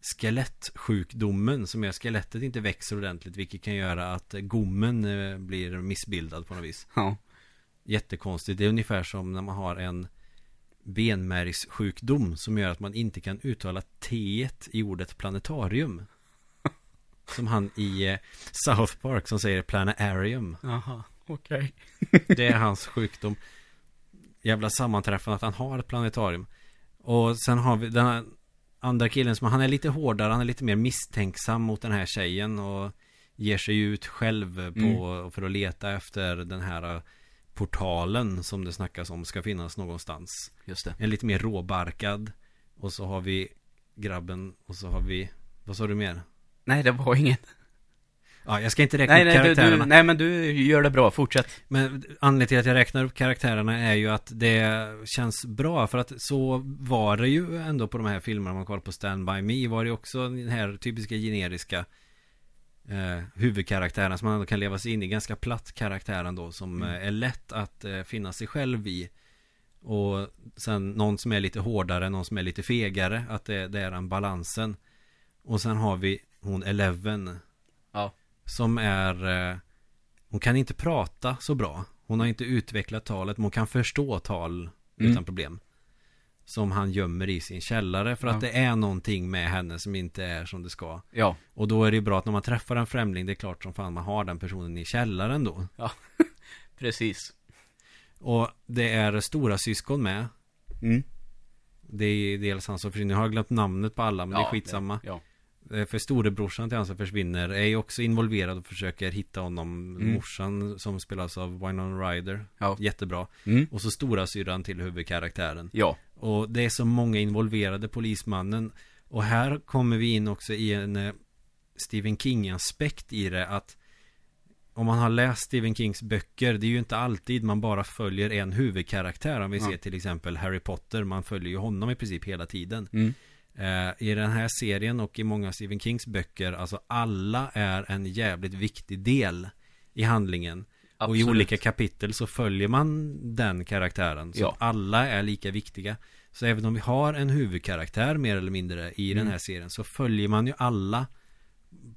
Skelettsjukdomen Som att skelettet inte växer ordentligt Vilket kan göra att gommen eh, Blir missbildad på något vis Ja, Jättekonstigt Det är ungefär som när man har en benmärgssjukdom som gör att man inte kan uttala t i ordet planetarium. Som han i eh, South Park som säger planetarium. jaha, okej. Det är hans sjukdom. Jävla sammanträffande att han har ett planetarium. Och sen har vi den här andra killen som han är lite hårdare, han är lite mer misstänksam mot den här tjejen och ger sig ut själv på, för att leta efter den här eh, portalen som det snackas om ska finnas någonstans. Just det. En lite mer råbarkad. Och så har vi grabben och så har vi, vad sa du mer? Nej, det var inget. Ja, jag ska inte räkna Nej, upp nej, du, karaktärerna. du, nej, men du gör det bra. Fortsätt. Men anledningen till att jag räknar upp karaktärerna är ju att det känns bra för att så var det ju ändå på de här filmerna. Man kollar på Stand By Me var det också den här typiska generiska eh, huvudkaraktären som man ändå kan leva sig in i. Ganska platt karaktär ändå som Mm. eh, är lätt att eh, finna sig själv i. Och sen någon som är lite hårdare, någon som är lite fegare. Att det, det är den balansen. Och sen har vi hon Eleven. Ja. Som är eh, Hon kan inte prata så bra Hon har inte utvecklat talet Men hon kan förstå tal Mm. utan problem Som han gömmer i sin källare För Ja. att det är någonting med henne som inte är som det ska Ja. Och då är det bra att när man träffar en främling Det är klart som fan man har den personen i källaren då Precis. Och det är stora syskon med Mm. Det är dels han som försvinner Jag har glömt namnet på alla men det är skitsamma Ja. Eh, För storebrorsan till han som försvinner är ju också involverad och försöker hitta honom Mm. Morsan som spelas av Winona Ryder Ja. Jättebra Mm. Och så stora syrran till huvudkaraktären Ja. Och det är så många involverade polismannen Och här kommer vi in också i en eh, Stephen King-aspekt i det att Om man har läst Stephen Kings böcker Det är ju inte alltid man bara följer en huvudkaraktär Om vi Ja. ser till exempel Harry Potter Man följer ju honom i princip hela tiden Mm. Eh, I den här serien och i många av Stephen Kings böcker Alltså alla är en jävligt viktig del I handlingen Och i Absolut. olika kapitel så följer man den karaktären Så Ja. alla är lika viktiga Så även om vi har en huvudkaraktär mer eller mindre i den Mm. här serien Så följer man ju alla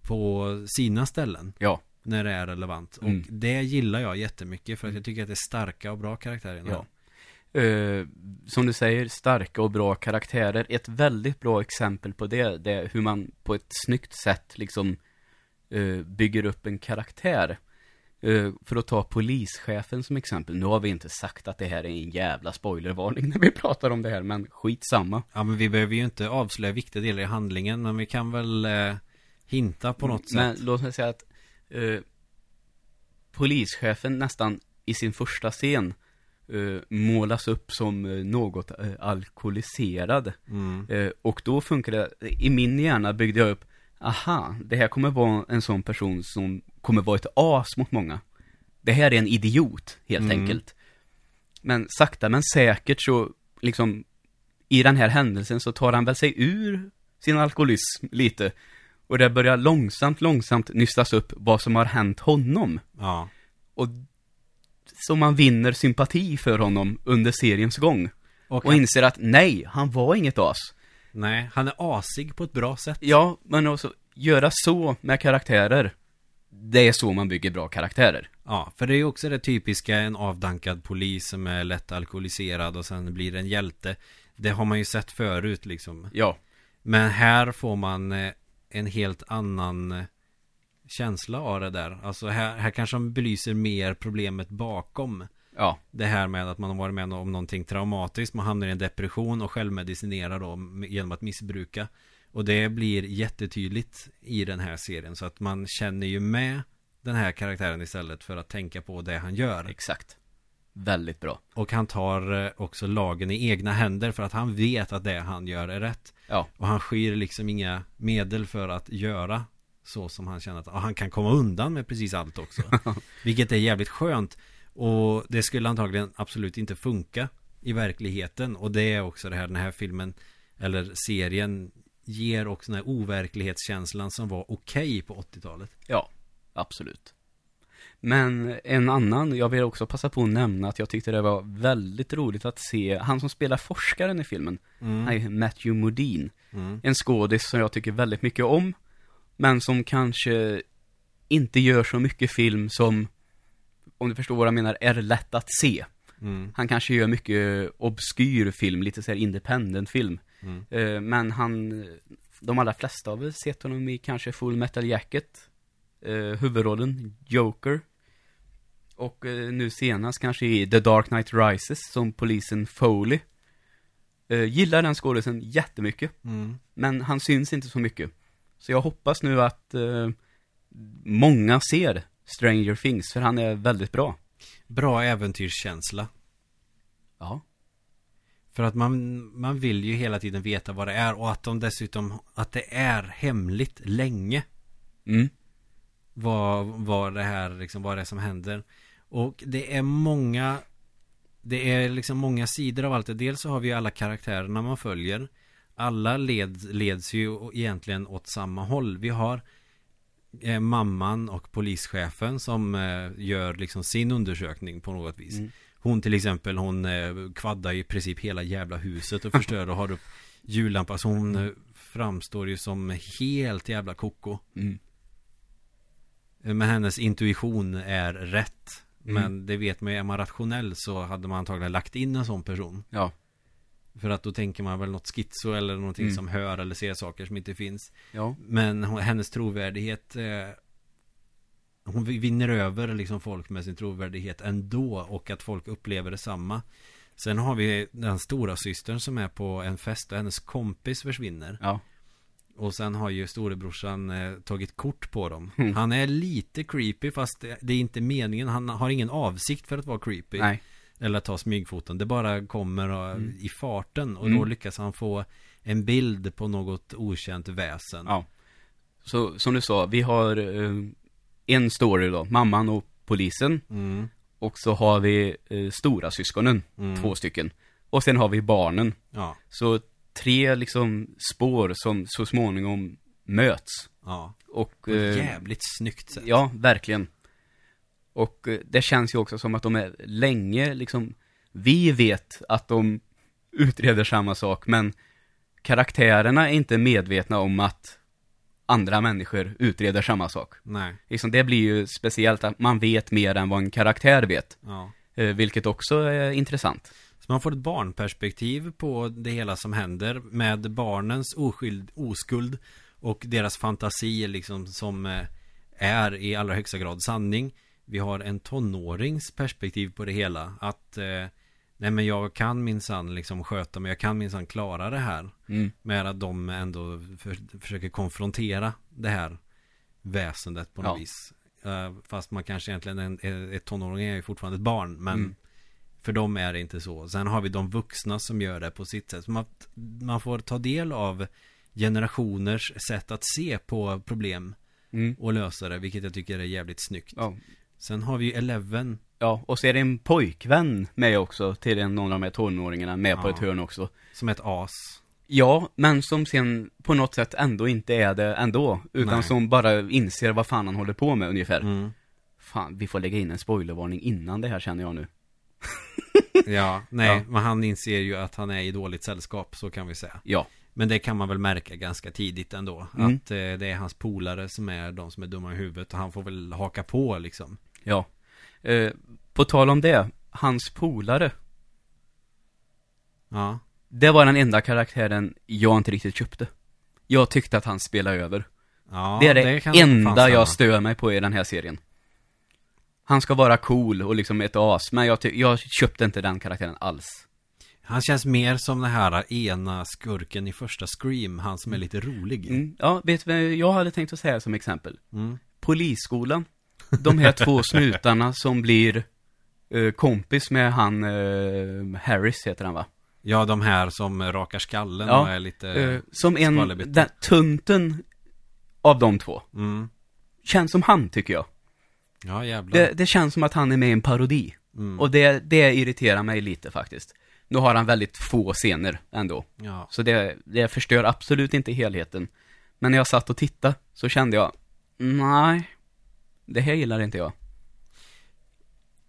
På sina ställen Ja. När det är relevant Mm. Och det gillar jag jättemycket För att jag tycker att det är starka och bra karaktärer den. Ja. Eh, som du säger, starka och bra karaktärer. Ett väldigt bra exempel på det, det är hur man på ett snyggt sätt liksom eh, bygger upp en karaktär. Eh, för att ta polischefen som exempel. Nu har vi inte sagt att det här är en jävla spoilervarning när vi pratar om det här, men skitsamma. Ja men vi behöver ju inte avslöja viktiga delar i handlingen Men vi kan väl Hinta på något Men sätt låt mig säga att polischefen nästan i sin första scen målas upp som eh, något eh, alkoholiserad. mm. Eh, och då funkar det, i min hjärna byggde jag upp, aha, det här kommer vara en sån person som kommer vara ett as mot många. Det här är en idiot, helt Mm. enkelt. Men sakta men säkert så, liksom, i den här händelsen så tar han väl sig ur sin alkoholism lite. Och det börjar långsamt, långsamt nystas upp vad som har hänt honom. Ja Och så man vinner sympati för honom under seriens gång. Och, Och inser att nej, han var inget as. Nej, han är asig på ett bra sätt Ja, men också göra så med karaktärer. Det är så man bygger bra karaktärer. Ja, för det är ju också det typiska En avdankad polis som är lätt alkoholiserad Och sen blir en hjälte Det har man ju sett förut liksom Ja, Men här får man eh, En helt annan eh, Känsla av det där Alltså här, här kanske de belyser mer problemet bakom ja, Det här med att man har varit med om någonting traumatiskt Man hamnar i en depression och självmedicinerar då Genom att missbruka Och det blir jättetydligt i den här serien Så att man känner ju med Den här karaktären istället för att tänka på det han gör exakt. Väldigt bra. Och han tar eh, också lagen i egna händer för att han vet att det han gör är rätt. Ja. Och han skyr liksom inga medel för att göra så som han känner att han kan komma undan med precis allt också. Vilket är jävligt skönt. Och det skulle antagligen absolut inte funka i verkligheten. Och det är också det här, den här filmen eller serien ger också den här overklighetskänslan som var okej på 80-talet. Ja, absolut. Men en annan, jag vill också passa på att nämna att jag tyckte det var väldigt roligt att se, han som spelar forskaren i filmen, han är Matthew Modine. Mm. En skådis som jag tycker väldigt mycket om, men som kanske inte gör så mycket film som, om du förstår vad jag menar, är lätt att se. Mm. Han kanske gör mycket obskyr film, lite såhär independent film. Mm. Eh, Men han, de allra flesta har väl sett honom i kanske Full Metal Jacket, eh, huvudrollen Joker. Och eh, nu senast kanske i The Dark Knight Rises som polisen Foley. Gillar den skådisen jättemycket, Mm. men han syns inte så mycket. Så jag hoppas nu att eh, många ser Stranger Things, för han är väldigt bra. Bra äventyrskänsla. Ja. För att man, man vill ju hela tiden veta vad det är och att de dessutom, att det är hemligt länge. Mm. Vad, vad det här, liksom, vad det är som händer. Och det är många, det är liksom många sidor av allt det. Dels så har vi alla karaktärerna man följer. Alla leds, leds ju egentligen åt samma håll. Vi har eh, mamman och polischefen som eh, gör liksom sin undersökning på något vis. Mm. Hon till exempel, hon eh, kvaddar i princip hela jävla huset och förstör och har upp jullampa. Så hon eh, framstår ju som helt jävla koko. Mm. Men hennes intuition är rätt. Mm. Men det vet man ju, är man rationell så hade man antagligen lagt in en sån person. Ja. För att då tänker man väl något schizo eller någonting Mm. som hör eller ser saker som inte finns. Ja. Men hennes trovärdighet eh, Hon vinner över liksom folk med sin trovärdighet ändå och att folk upplever detsamma. Sen har vi den stora systern som är på en fest och hennes kompis försvinner. Ja. Och sen har ju storebrorsan eh, tagit kort på dem. Mm. Han är lite creepy fast det, det är inte meningen. Han har ingen avsikt för att vara creepy. Nej. Eller ta smygfoton. Det bara kommer och, Mm. i farten. Och Mm. då lyckas han få en bild på något okänt väsen. Ja. Så som du sa, vi har eh, en story då, mamman och polisen. Mm. Och så har vi eh, stora syskonen, Mm. två stycken. Och sen har vi barnen. Ja. Så tre liksom spår som så småningom möts. Ja. Och, På ett eh, jävligt snyggt sätt. ja, verkligen. Och eh, det känns ju också som att de är länge liksom, vi vet att de utreder samma sak, men karaktärerna är inte medvetna om att andra människor utreder samma sak. Nej. Liksom det blir ju speciellt att man vet mer än vad en karaktär vet. Ja. Eh, vilket också är intressant. Så man får ett barnperspektiv på det hela som händer med barnens oskyld, oskuld och deras fantasi liksom som eh, är i allra högsta grad sanning. Vi har en tonårings perspektiv på det hela. Att eh, nej men jag kan minsann liksom sköta mig, jag kan minsann klara det här. Mm. Med att de ändå för, försöker konfrontera det här väsendet på något Ja. vis. Eh, fast man kanske egentligen, en, ett tonåring är ju fortfarande ett barn. Men Mm. för dem är det inte så. Sen har vi de vuxna som gör det på sitt sätt. Man, man får ta del av generationers sätt att se på problem Mm. och lösa det. Vilket jag tycker är jävligt snyggt. Ja. Sen har vi ju Eleven. ja, och så är det en pojkvän med också till en, någon av de här tonåringarna med på Ja. ett hörn också. Som ett as. Ja, men som sen på något sätt ändå inte är det ändå. Utan Nej. som bara inser vad fan han håller på med ungefär. Mm. Fan, vi får lägga in en spoilervarning innan det här känner jag nu. Ja, nej. Ja. Men han inser ju att han är i dåligt sällskap. Så kan vi säga. Ja. Men det kan man väl märka ganska tidigt ändå. Mm. Att eh, det är hans polare som är de som är dumma i huvudet. Och han får väl haka på liksom. Ja. Eh, på tal om det, hans polare. Ja. Det var den enda karaktären jag inte riktigt köpte. Jag tyckte att han spelade över. ja det är det, fan enda jag stör mig på i den här serien. Han ska vara cool och liksom ett as, men jag, jag köpte inte den karaktären alls. Han känns mer som den här ena skurken i första Scream. Han som är lite rolig. Mm, ja, vet du vad jag hade tänkt att säga som exempel? Mm. Polisskolan. De här två snutarna som blir eh, kompis med han, eh, Harris heter han va? Ja, de här som rakar skallen Ja, och är lite... Eh, som en, den, tunten av de två. Mm. Känns som han tycker jag. Ja, jävlar. Det, det känns som att han är med i en parodi. Mm. Och det, det irriterar mig lite faktiskt. Nu har han väldigt få scener ändå. Ja. Så det, det förstör absolut inte helheten. Men när jag satt och tittade så kände jag, nej, det här gillar inte jag.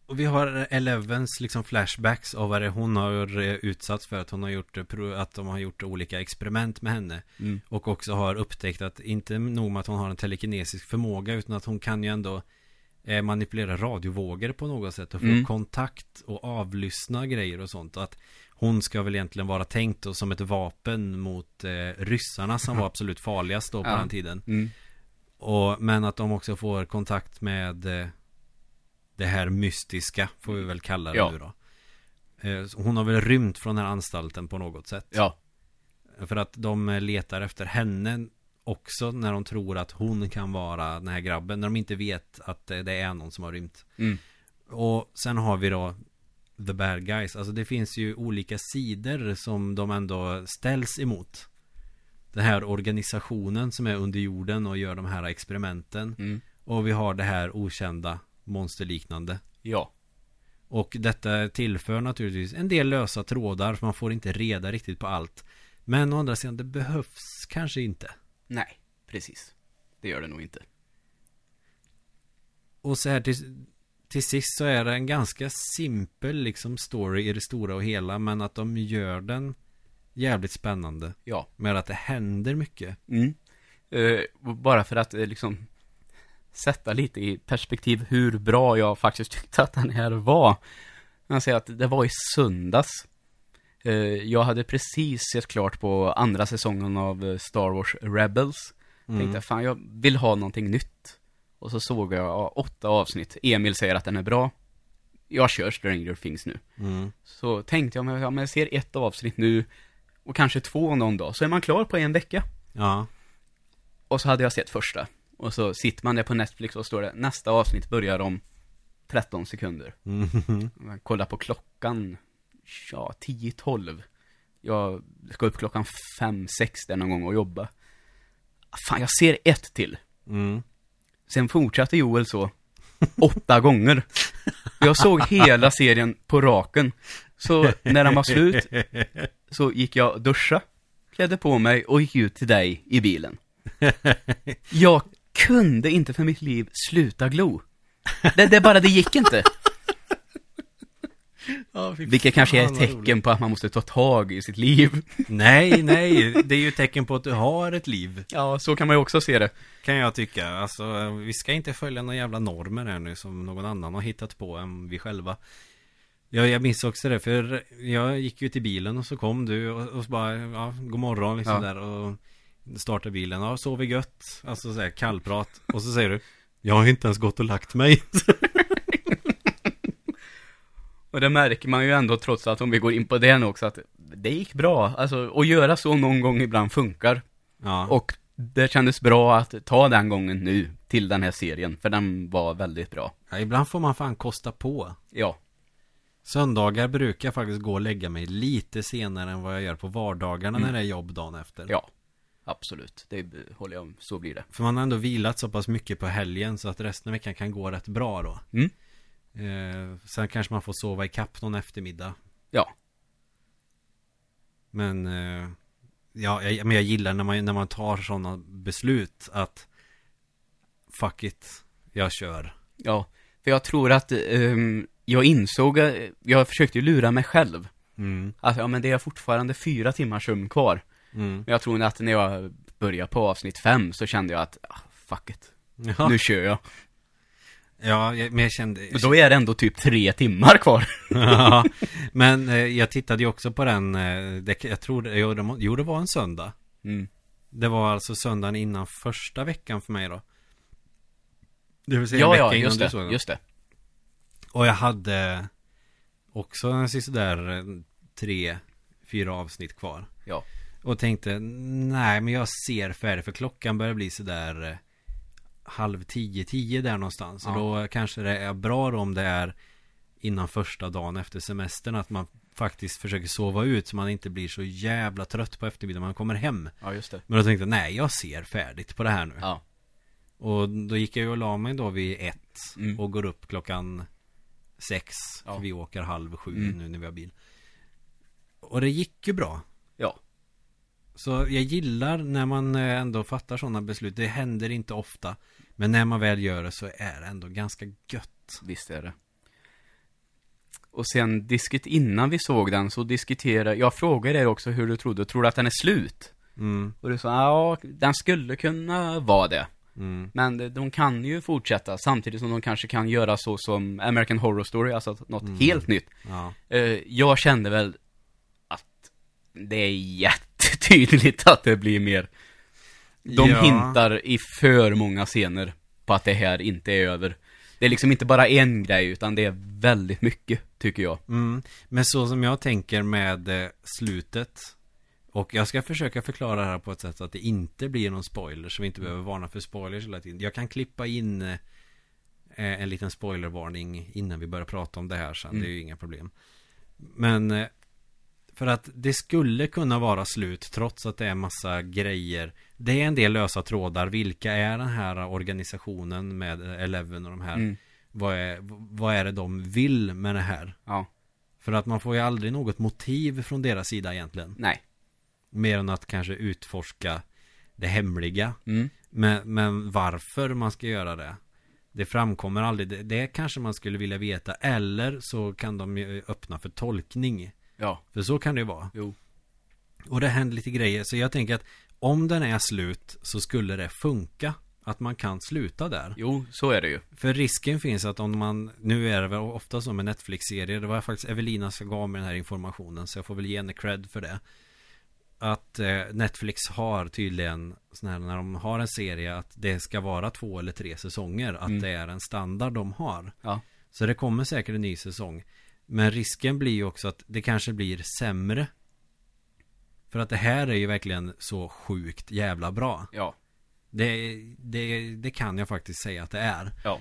Och vi har Elevens liksom flashbacks av vad det hon har utsatts för att hon har gjort att de har gjort olika experiment med henne Mm. och också har upptäckt att inte nog med att hon har en telekinesisk förmåga utan att hon kan ju ändå manipulera radiovågor på något sätt och få Mm. kontakt och avlyssna grejer och sånt att hon ska väl egentligen vara tänkt då som ett vapen mot eh, ryssarna som var absolut farligast då på Ja. den tiden Mm. och, men att de också får kontakt med eh, det här mystiska, får vi väl kalla det Ja. nu då. Eh, hon har väl rymt från den här anstalten på något sätt. Ja, För att de eh, letar efter henne också när de tror att hon kan vara den här grabben. När de inte vet att det är någon som har rymt. mm. Och sen har vi då The Bad Guys. Alltså det finns ju olika sidor som de ändå ställs emot. Den här organisationen som är under jorden och gör de här experimenten. Mm. Och vi har det här okända monsterliknande. ja, Och detta tillför naturligtvis en del lösa trådar för man får inte reda riktigt på allt. Men å andra sidan, det behövs kanske inte. Nej, precis. Det gör det nog inte. Och så här till, till sist så är det en ganska simpel liksom story i det stora och hela. Men att de gör den jävligt spännande. Ja. Med att det händer mycket. Mm. Eh, bara för att eh, liksom sätta lite i perspektiv hur bra jag faktiskt tyckte att den här var. Jag säger att det var i söndags. Eh, jag hade precis sett klart på andra säsongen av eh, Star Wars Rebels. Mm. Tänkte fan jag vill ha någonting nytt. Och så såg jag ja, åtta avsnitt. Emil säger att den är bra. Jag kör Stranger Things nu. Mm. Så tänkte jag, men ja, men jag ser ett avsnitt nu och kanske två någon dag. Så är man klar på en vecka. Ja. Och så hade jag sett första. Och så sitter man där på Netflix och står det nästa avsnitt börjar om 13 sekunder. Mm. Man kollar på klockan, ja, 10-12. Jag ska upp klockan 5-6 där någon gång och jobba. Fan, jag ser ett till. Mm. Sen fortsatte Joel så åtta gånger. Jag såg hela serien på raken. Så när den var slut så gick jag duscha, klädde på mig och gick ut till dig i bilen. Jag kunde inte för mitt liv sluta glo. Det, det bara, det gick inte. Vilket kanske är ett tecken på att man måste ta tag i sitt liv. Nej, nej. Det är ju ett tecken på att du har ett liv. Ja, så kan man ju också se det. Kan jag tycka. Alltså, vi ska inte följa några jävla normer här nu som någon annan har hittat på än vi själva. Ja, jag minns också det, för jag gick ju till bilen och så kom du och, och så bara, ja, god morgon liksom Ja. där och startade bilen. Ja, sover gött. Alltså så här, kallprat. Och så säger du, jag har inte ens gått och lagt mig. Och det märker man ju ändå trots att om vi går in på det nu också att det gick bra. Alltså att göra så någon gång ibland funkar. Ja, Och det kändes bra att ta den gången nu till den här serien. För den var väldigt bra. ja, ibland får man fan kosta på. Ja. Söndagar brukar jag faktiskt gå och lägga mig lite senare än vad jag gör på vardagarna Mm. när det är jobb dagen efter. Ja. Absolut. Det håller jag om. Så blir det. För man har ändå vilat så pass mycket på helgen så att resten av veckan kan gå rätt bra då. Mm. Eh, sen kanske man får sova i kapp någon eftermiddag. Ja. Men, eh, ja, jag, men jag gillar när man, när man tar sådana beslut att fuck it, jag kör. Ja. För jag tror att ehm, jag insåg, eh, jag försökte ju lura mig själv. Mm. Att ja men det är fortfarande fyra timmars sömn kvar. Mm. Men jag tror att när jag började på avsnitt fem så kände jag att, ah, fuck it. Ja, Nu kör jag. Ja, jag- men jag kände... Och då är det ändå typ tre timmar kvar. ja, men eh, jag tittade ju också på den, eh, det, jag tror det, jo, det, jo, det var en söndag. Mm. Det var alltså söndagen innan första veckan för mig då. Det vill säga en Ja, vecka ja, innan just du det, såg den. just det. Och jag hade också en där eh, tre, fyra avsnitt kvar. Ja. Och tänkte, nej men jag ser färdigt för klockan börjar bli sådär eh, halv tio, tio där någonstans. Ja. Och då kanske det är bra då om det är innan första dagen efter semestern att man faktiskt försöker sova ut så man inte blir så jävla trött på eftermiddagen när man kommer hem. Ja, just det. Men då tänkte jag, nej jag ser färdigt på det här nu. Ja. Och då gick jag ju och la mig då vid ett Mm. och går upp klockan sex. Ja. Vi åker halv sju Mm. nu när vi har bil. Och det gick ju bra. Ja. Så jag gillar när man eh, ändå fattar sådana beslut. Det händer inte ofta. Men när man väl gör det så är det ändå ganska gött. Visst är det. Och sen disket innan vi såg den så diskuterade, jag frågade dig också hur du trodde, tror du att den är slut? Mm, Och du sa, ja, den skulle kunna vara det. mm, Men de- kan ju fortsätta samtidigt som de kanske kan göra så som American Horror Story, alltså något Mm. helt nytt. ja. Eh, jag kände väl att det är jättetydligt att det blir mer. De Ja. hintar i för många scener på att det här inte är över. Det är liksom inte bara en grej, utan det är väldigt mycket, tycker jag. Mm. Men så som jag tänker med eh, slutet Och jag ska försöka förklara det här på ett sätt så att det inte blir någon spoiler Så vi inte behöver varna för spoilers hela tiden Jag kan klippa in eh, En liten spoilervarning innan vi börjar prata om det här sen Mm. Det är ju inga problem Men eh, För att det skulle kunna vara slut trots att det är massa grejer Det är en del lösa trådar Vilka är den här organisationen med Eleven och de här Mm. vad, är, vad är det de vill med det här? Ja, För att man får ju aldrig något motiv från deras sida egentligen. nej. Mer än att kanske utforska det hemliga. Mm. Men, men varför man ska göra det. Det framkommer aldrig. Det, det kanske man skulle vilja veta. Eller så kan de ju öppna för tolkning. Ja, För så kan det ju vara. jo. Och det händer lite grejer. Så jag tänker att om den är slut så skulle det funka. Att man kan sluta där. Jo, så är det ju. För risken finns att om man, nu är det väl ofta så med Netflix-serier, det var faktiskt Evelina som gav mig den här informationen, så jag får väl ge henne cred för det. Att eh, Netflix har tydligen, sån här, när de har en serie, att det ska vara två eller tre säsonger, att Mm. det är en standard de har. Ja. Så det kommer säkert en ny säsong. Men risken blir ju också att det kanske blir sämre. För att det här är ju verkligen så sjukt jävla bra. Ja. Det, det, det kan jag faktiskt säga att det är. Ja.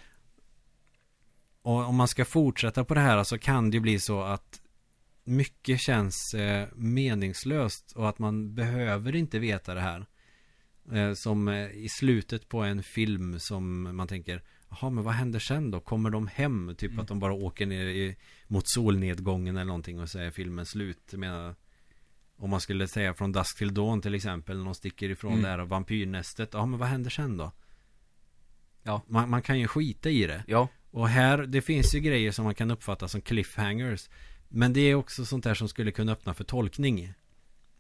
Och om man ska fortsätta på det här så kan det ju bli så att mycket känns eh, meningslöst och att man behöver inte veta det här. Eh, som eh, i slutet på en film som man tänker Jaha, men vad händer sen då? Kommer de hem? Typ Mm. att de bara åker ner i, mot solnedgången eller någonting och så är filmen slut. Jag menar, om man skulle säga från Dusk till Dawn till exempel, när de sticker ifrån Mm. det här vampyrnästet. Ja, men vad händer sen då? Ja. Man, man kan ju skita i det. Ja. Och här, det finns ju grejer som man kan uppfatta som cliffhangers. Men det är också sånt där som skulle kunna öppna för tolkning.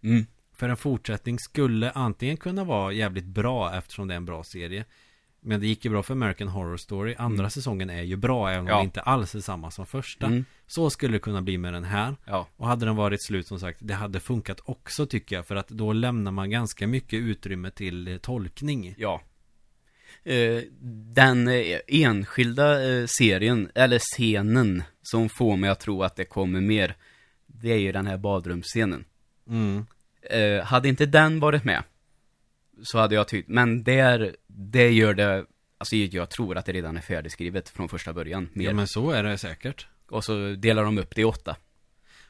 Mm. För en fortsättning skulle antingen kunna vara jävligt bra eftersom det är en bra serie. Men det gick ju bra för American Horror Story. Andra Mm. säsongen är ju bra även om Ja. det inte alls är samma som första. Mm. Så skulle det kunna bli med den här. Ja. Och hade den varit slut som sagt, det hade funkat också tycker jag. För att då lämnar man ganska mycket utrymme till eh, tolkning. Ja. Eh, den eh, enskilda serien, eller scenen, som får mig att tro att det kommer mer, det är ju den här badrumsscenen. Mm. Hade inte den varit med, så hade jag tyckt, men där, det gör det, alltså jag tror att det redan är färdigskrivet från första början, mer. Ja men så är det säkert. Och så delar de upp det i åtta.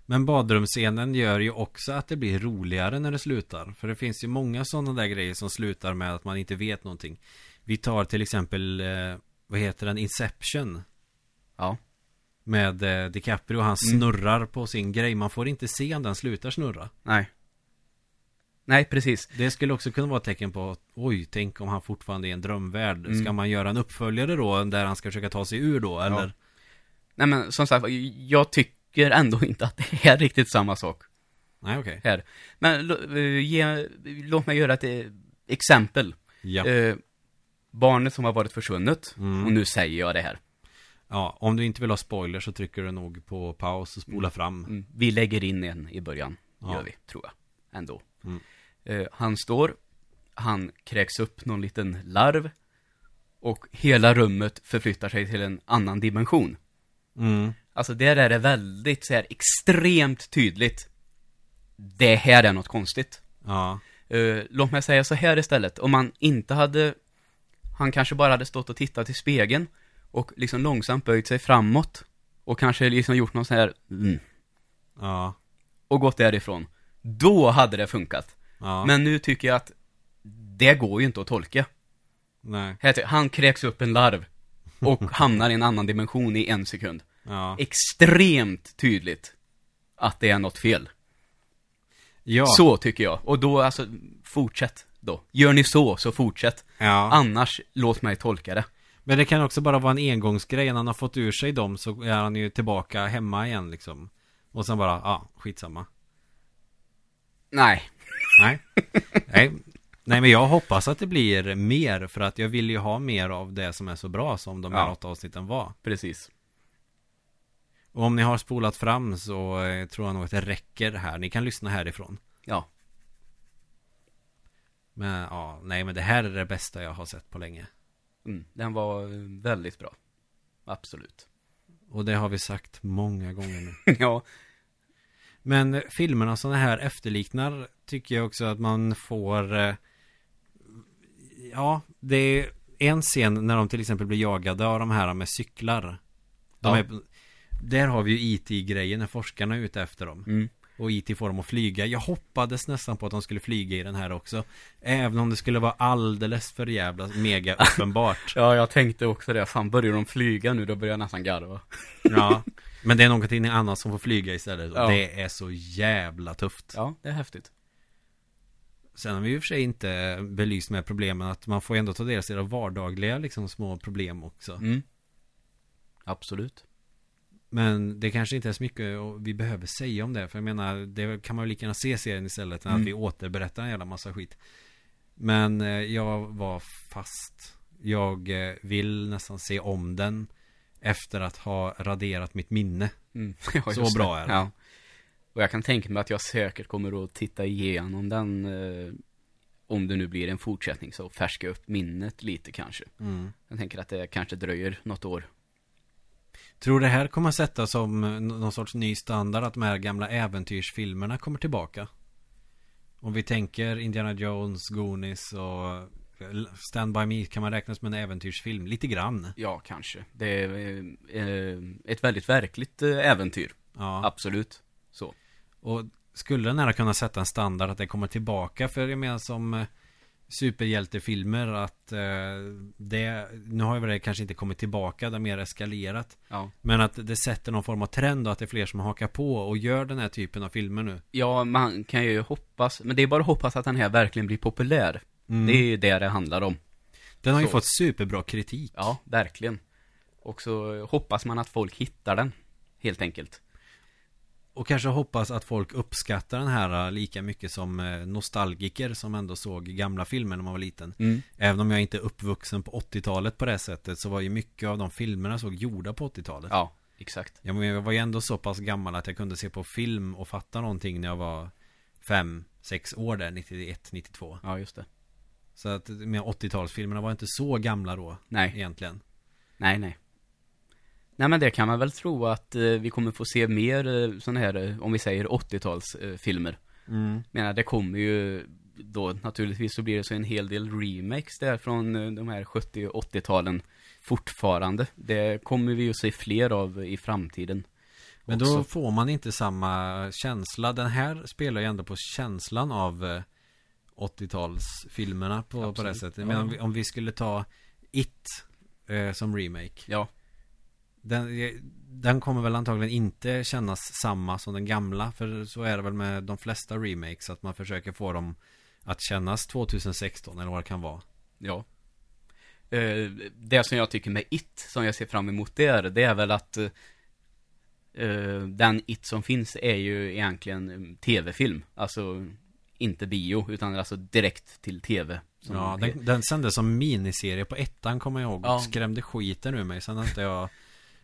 Men badrumsscenen gör ju också att det blir roligare när det slutar. För det finns ju många sådana där grejer som slutar med att man inte vet någonting. Vi tar till exempel, eh, vad heter den, Inception. Ja. Med eh, DiCaprio, han Mm. snurrar på sin grej. Man får inte se om den slutar snurra. Nej. Nej, precis. Det skulle också kunna vara ett tecken på Oj, tänk om han fortfarande är en drömvärld Mm. Ska man göra en uppföljare då Där han ska försöka ta sig ur då, eller? Nej men som sagt, jag tycker ändå inte att det är riktigt samma sak. Nej, okej här. Men eh, ge, låt mig göra ett eh, exempel. Ja. Eh, barnet som har varit försvunnet, Mm. och nu säger jag det här. ja, om du inte vill ha spoiler så trycker du nog på paus och spola fram Mm. Vi lägger in en i början, Ja. gör vi, tror jag. Ändå. Mm. Eh, han står, han kräks upp någon liten larv, och hela rummet förflyttar sig till en annan dimension. mm. Alltså där är det väldigt så här extremt tydligt. Det här är något konstigt. Ja, Eh, låt mig säga så här istället. Om man inte hade... Han kanske bara hade stått och tittat i spegeln och liksom långsamt böjt sig framåt och kanske liksom gjort någon sån här, mm, Ja. och gått därifrån. Då hade det funkat. Ja. Men nu tycker jag att det går ju inte att tolka. Nej. Han kräks upp en larv och hamnar i en annan dimension i en sekund. Ja. Extremt tydligt att det är något fel. Ja. Så tycker jag. Och då, alltså, fortsätt då. Gör ni så, så fortsätt. ja. Annars, låt mig tolka det. Men det kan också bara vara en engångsgrej. När han har fått ur sig dem så är han ju tillbaka hemma igen liksom. Och sen bara, ja, skitsamma. Nej. Nej. Nej. Nej men jag hoppas att det blir mer för att jag vill ju ha mer av det som är så bra som de här Ja. åtta avsnitten var. Precis. Och om ni har spolat fram så eh, tror jag nog att det räcker här. Ni kan lyssna härifrån. Ja. Men ja, nej men det här är det bästa jag har sett på länge. Mm, den var eh, väldigt bra. Absolut. Och det har vi sagt många gånger nu. ja. Men filmerna det här efterliknar tycker jag också att man får eh, Ja, det är en scen när de till exempel blir jagade av de här med cyklar. Ja. är, där har vi ju IT-grejen när forskarna är ute efter dem. Mm. Och IT får dem att flyga. Jag hoppades nästan på att de skulle flyga i den här också. Även om det skulle vara alldeles för jävla mega uppenbart. Ja, jag tänkte också det. Fan, börjar de flyga nu, då börjar jag nästan garva. ja. Men det är någonting annat som får flyga istället. Och Ja. Det är så jävla tufft. Ja, det är häftigt. Sen har vi och för sig inte belyst med problemen att man får ändå ta del av sina vardagliga liksom små problem också. Mm. Absolut. Men det kanske inte är så mycket vi behöver säga om det. För jag menar, det kan man ju lika gärna se serien istället än Mm. att vi återberättar en jävla massa skit. Men eh, jag var fast. Jag eh, vill nästan se om den efter att ha raderat mitt minne. Mm. Ja, Så bra är det. Ja. Och jag kan tänka mig att jag säkert kommer att titta igenom den eh, om det nu blir en fortsättning så färska upp minnet lite kanske. Jag tänker att det kanske dröjer något år. Tror det här kommer att sätta som eh, någon sorts ny standard att de här gamla äventyrsfilmerna kommer tillbaka? Om vi tänker Indiana Jones, Goonies och Stand By Me kan man räkna som en äventyrsfilm? Lite grann. Ja, kanske. Det är eh, ett väldigt verkligt eh, äventyr. Ja. Absolut. Så. Och skulle den här kunna sätta en standard att det kommer tillbaka? För jag menar som eh, superhjältefilmer att eh, det, nu har ju det kanske inte kommit tillbaka, det har mer eskalerat. Ja. Men att det sätter någon form av trend och att det är fler som hakar på och gör den här typen av filmer nu. Ja, man kan ju hoppas, men det är bara att hoppas att den här verkligen blir populär. Mm. Det är ju det det handlar om. Den har ju Så. fått superbra kritik. Ja, verkligen. Och så hoppas man att folk hittar den. Helt enkelt. Och kanske hoppas att folk uppskattar den här eh, lika mycket som eh, nostalgiker som ändå såg gamla filmer när man var liten. Mm. Även om jag inte är uppvuxen på 80-talet på det sättet så var ju mycket av de filmerna såg gjorda på 80-talet. Ja, exakt. Ja, men jag var ju ändå så pass gammal att jag kunde se på film och fatta någonting när jag var fem, sex år där, 91, 92. Ja, just det. Så att med 80-talsfilmerna var inte så gamla då Nej, egentligen. nej, nej. Nej, men det kan man väl tro att eh, vi kommer få se mer eh, sådana här, eh, om vi säger 80-talsfilmer. Eh. Mm. menar, det kommer ju då naturligtvis så blir det så en hel del remakes där från eh, de här 70 och 80-talen fortfarande. Det kommer vi ju se fler av i framtiden. Men också. då får man inte samma känsla. Den här spelar ju ändå på känslan av eh, 80-talsfilmerna på, på det sättet. Men om vi, om vi skulle ta It eh, som remake. Ja, Den, eh, den kommer väl antagligen inte kännas samma som den gamla. För så är det väl med de flesta remakes. Att man försöker få dem att kännas 2016 eller vad det kan vara. ja. Eh, det som jag tycker med It, som jag ser fram emot där, det är väl att eh, eh, den It som finns är ju egentligen en tv-film. Alltså inte bio, utan alltså direkt till tv. Ja, den, den sändes som miniserie på ettan kommer jag ihåg. Ja. Och skrämde skiten ur mig. Sen har inte jag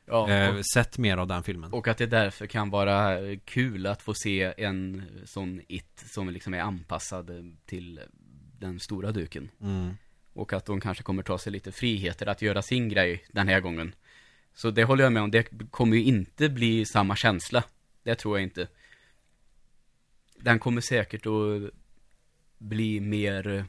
ja, eh, och, sett mer av den filmen. och att det därför kan vara kul att få se en sån It som liksom är anpassad till den stora duken. Mm. Och att de kanske kommer ta sig lite friheter att göra sin grej den här gången. Så det håller jag med om. Det kommer ju inte bli samma känsla. Det tror jag inte. Den kommer säkert att bli mer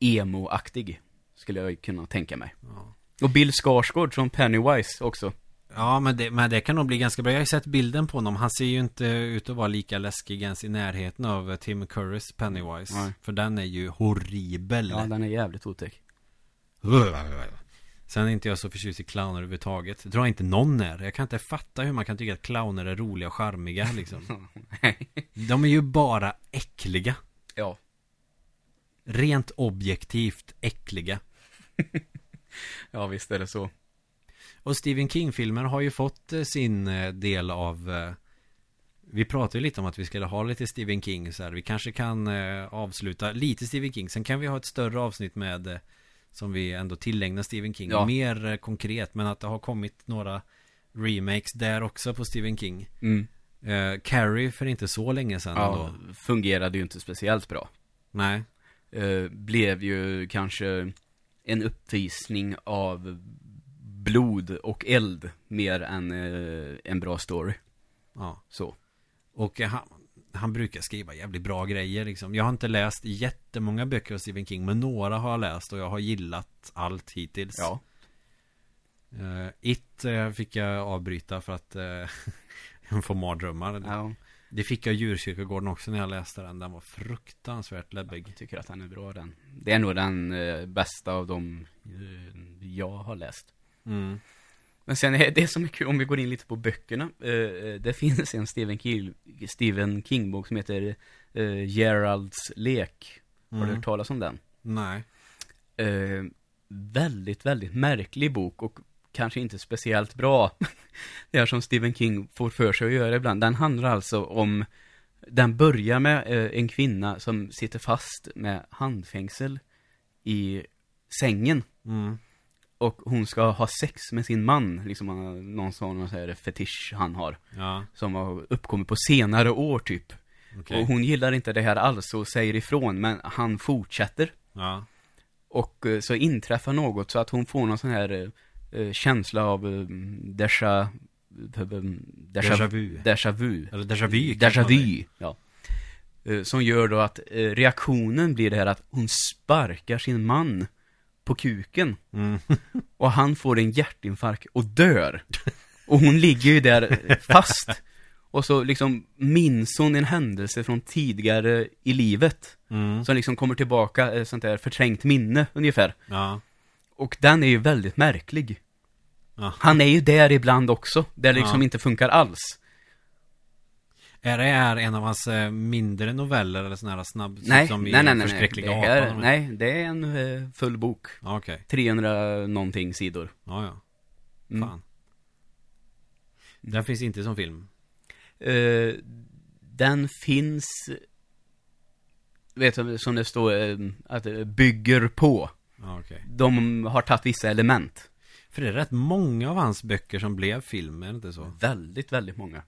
emo-aktig. Skulle jag kunna tänka mig. Ja. Och Bill Skarsgård som Pennywise också. Ja, men det, men det kan nog bli ganska bra. Jag har ju sett bilden på honom. Han ser ju inte ut att vara lika läskig ens i närheten av Tim Currys Pennywise. Nej. För den är ju horribel. Ja, den är jävligt otäck. Sen är inte jag så förtjust i clowner överhuvudtaget. Det tror jag inte någon är. Jag kan inte fatta hur man kan tycka att clowner är roliga och charmiga liksom. De är ju bara äckliga. ja. Rent objektivt äckliga. Ja, visst är det så. Och Stephen King-filmer har ju fått eh, sin eh, del av eh, Vi pratade ju lite om att vi skulle ha lite Stephen King så här. Vi kanske kan avsluta lite Stephen King Sen kan vi ha ett större avsnitt med Som vi ändå tillägnar Stephen King Ja. Mer eh, konkret men att det har kommit några Remakes där också på Stephen King Mm. eh, Carrie för inte så länge sedan Ja, ändå fungerade ju inte speciellt bra. Nej Eh, blev ju kanske en uppvisning av blod och eld mer än eh, en bra story. Ja Så. Och eh, han, han brukar skriva jävligt bra grejer liksom. Jag har inte läst jättemånga böcker av Stephen King Men några har jag läst och jag har gillat allt hittills Ja. uh, It eh, fick jag avbryta för att uh, jag får mardrömmar ja. Det fick jag i djurkyrkogården också när jag läste den Den var fruktansvärt läbbig Jag tycker att den är bra den. Det är nog den eh, bästa av de eh, jag har läst. mm. Men sen är det som är kul, om vi går in lite på böckerna. Eh, eh, det finns en Stephen King, Stephen King-bok som heter eh, Geralds lek. Har du Mm. hört talas om den? Nej Eh, väldigt, väldigt märklig bok och kanske inte speciellt bra. det är som Stephen King får för sig att göra ibland. Den handlar alltså om, den börjar med eh, en kvinna som sitter fast med handfängsel i sängen. mm. Och hon ska ha sex med sin man, liksom han någon sån så här fetisch han har. Ja, Som har uppkommit på senare år typ. okej Och hon gillar inte det här alls och säger ifrån, men han fortsätter. Ja, Och eh, så inträffar något så att hon får någon sån här eh, eh, känsla av eh, déjà, eh, déjà, déjà vu déjà vu. Eller déjà vu Déjà vu, ja. Eh, Som gör då att reaktionen blir det här att hon sparkar sin man på kuken. mm. Och han får en hjärtinfarkt och dör. Och hon ligger ju där fast. Och så liksom minns hon en händelse från tidigare i livet. Mm. Som liksom kommer tillbaka, eh, sånt där förträngt minne ungefär. Ja, Och den är ju väldigt märklig. ja Han är ju där ibland också, där det liksom Ja. inte funkar alls. Är det här en av hans eh, mindre noveller eller sådana här snabb Nej, som nej, nej, nej, nej. Förskräckliga Det här, apan? nej, det är en eh, full bok. Okej, 300 någonting sidor. ja ja Mm. Fan Den finns inte som film Eh, den finns, vet du, som det står, att det bygger på. Ja okej De har tagit vissa element. För det är rätt många av hans böcker som blev film, är det inte så? Väldigt, väldigt många.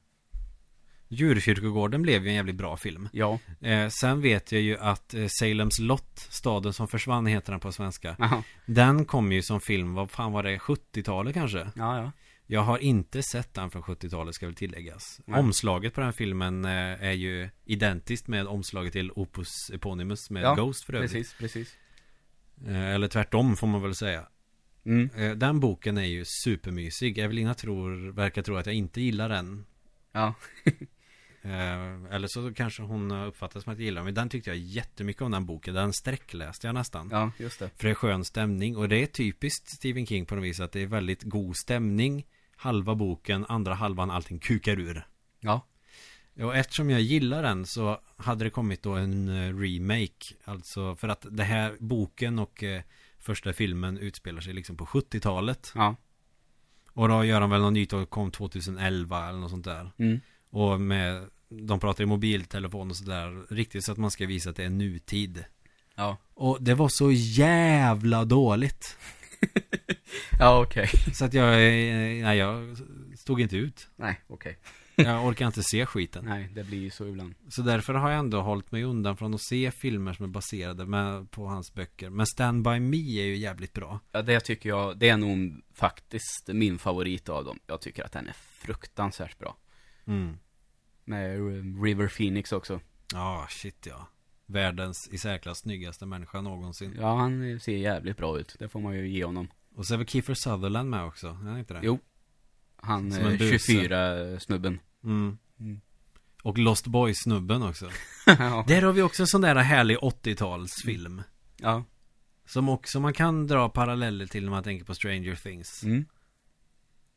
Djurkyrkogården blev ju en jävligt bra film Ja. eh, Sen vet jag ju att eh, Salems Lott, staden som försvann heter den på svenska Jaha. Den kom ju som film, vad fan var det, 70-talet kanske? Ja, ja. Jag har inte sett den från 70-talet ska väl tilläggas Nej. Omslaget på den filmen eh, är ju identiskt med omslaget till Opus Eponymus med Ja, Ghost för övrigt Precis, precis. eh, Eller tvärtom får man väl säga Mm. eh, Den boken är ju supermysig Evelina tror, verkar tro att jag inte gillar den Ja. eh, Eller så kanske hon har uppfattat som att jag gillar Men den tyckte jag jättemycket om den boken. Den sträckläste jag nästan. Ja, just det. För det är skön stämning. Och det är typiskt Stephen King på något vis att det är väldigt god stämning. Halva boken, andra halvan allting kukar ur. Ja. Och eftersom jag gillar den så hade det kommit då en eh, remake. Alltså för att det här boken och eh, första filmen utspelar sig liksom på 70-talet Ja. Och då gör de väl något nytt och kom 2011 eller något sånt där. Mm. Och med De pratar i mobiltelefon och sådär Riktigt så att man ska visa att det är nutid Ja. Och det var så jävla dåligt Ja, okej. Så att jag, eh, nej jag stod inte ut Nej, okej. Jag orkar inte se skiten Nej, det blir ju så ibland. Så därför har jag ändå hållit mig undan från att se filmer som är baserade med, på hans böcker Men Stand By Me är ju jävligt bra Ja, det tycker jag, det är nog faktiskt min favorit av dem. Jag tycker att den är fruktansvärt bra. mm. Med eh, River Phoenix också. Ja, shit ja Världens i särklass snyggaste människa någonsin Ja, han ser jävligt bra ut. Det får man ju ge honom. Och så är väl Kiefer Sutherland med också, är han inte det? Jo. Han Som en eh, buse. 24-snubben. Mm. Mm. Och Lost Boys-snubben också. ja. Där har vi också en sån där härlig 80-talsfilm. ja. Som också man kan dra paralleller till när man tänker på Stranger Things. Mm.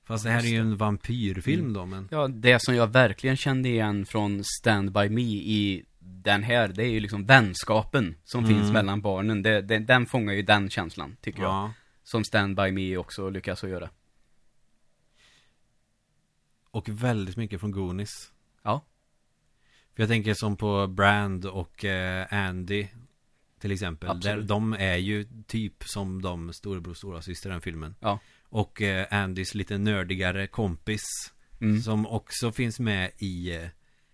Fast det här är ju en vampyrfilm då, men... Ja, det som jag verkligen kände igen från Stand By Me i den här, det är ju liksom vänskapen som Mm. finns mellan barnen. Det, det, den fångar ju den känslan, tycker jag. Ja. Som Stand By Me också lyckas att göra. Och väldigt mycket från Goonies. Ja. För jag tänker som på Brand och eh, Andy till exempel. Där, Absolut. de är ju typ som de storebror och stora syster i den filmen. Ja. Och eh, Andys lite nördigare kompis Mm. som också finns med i eh,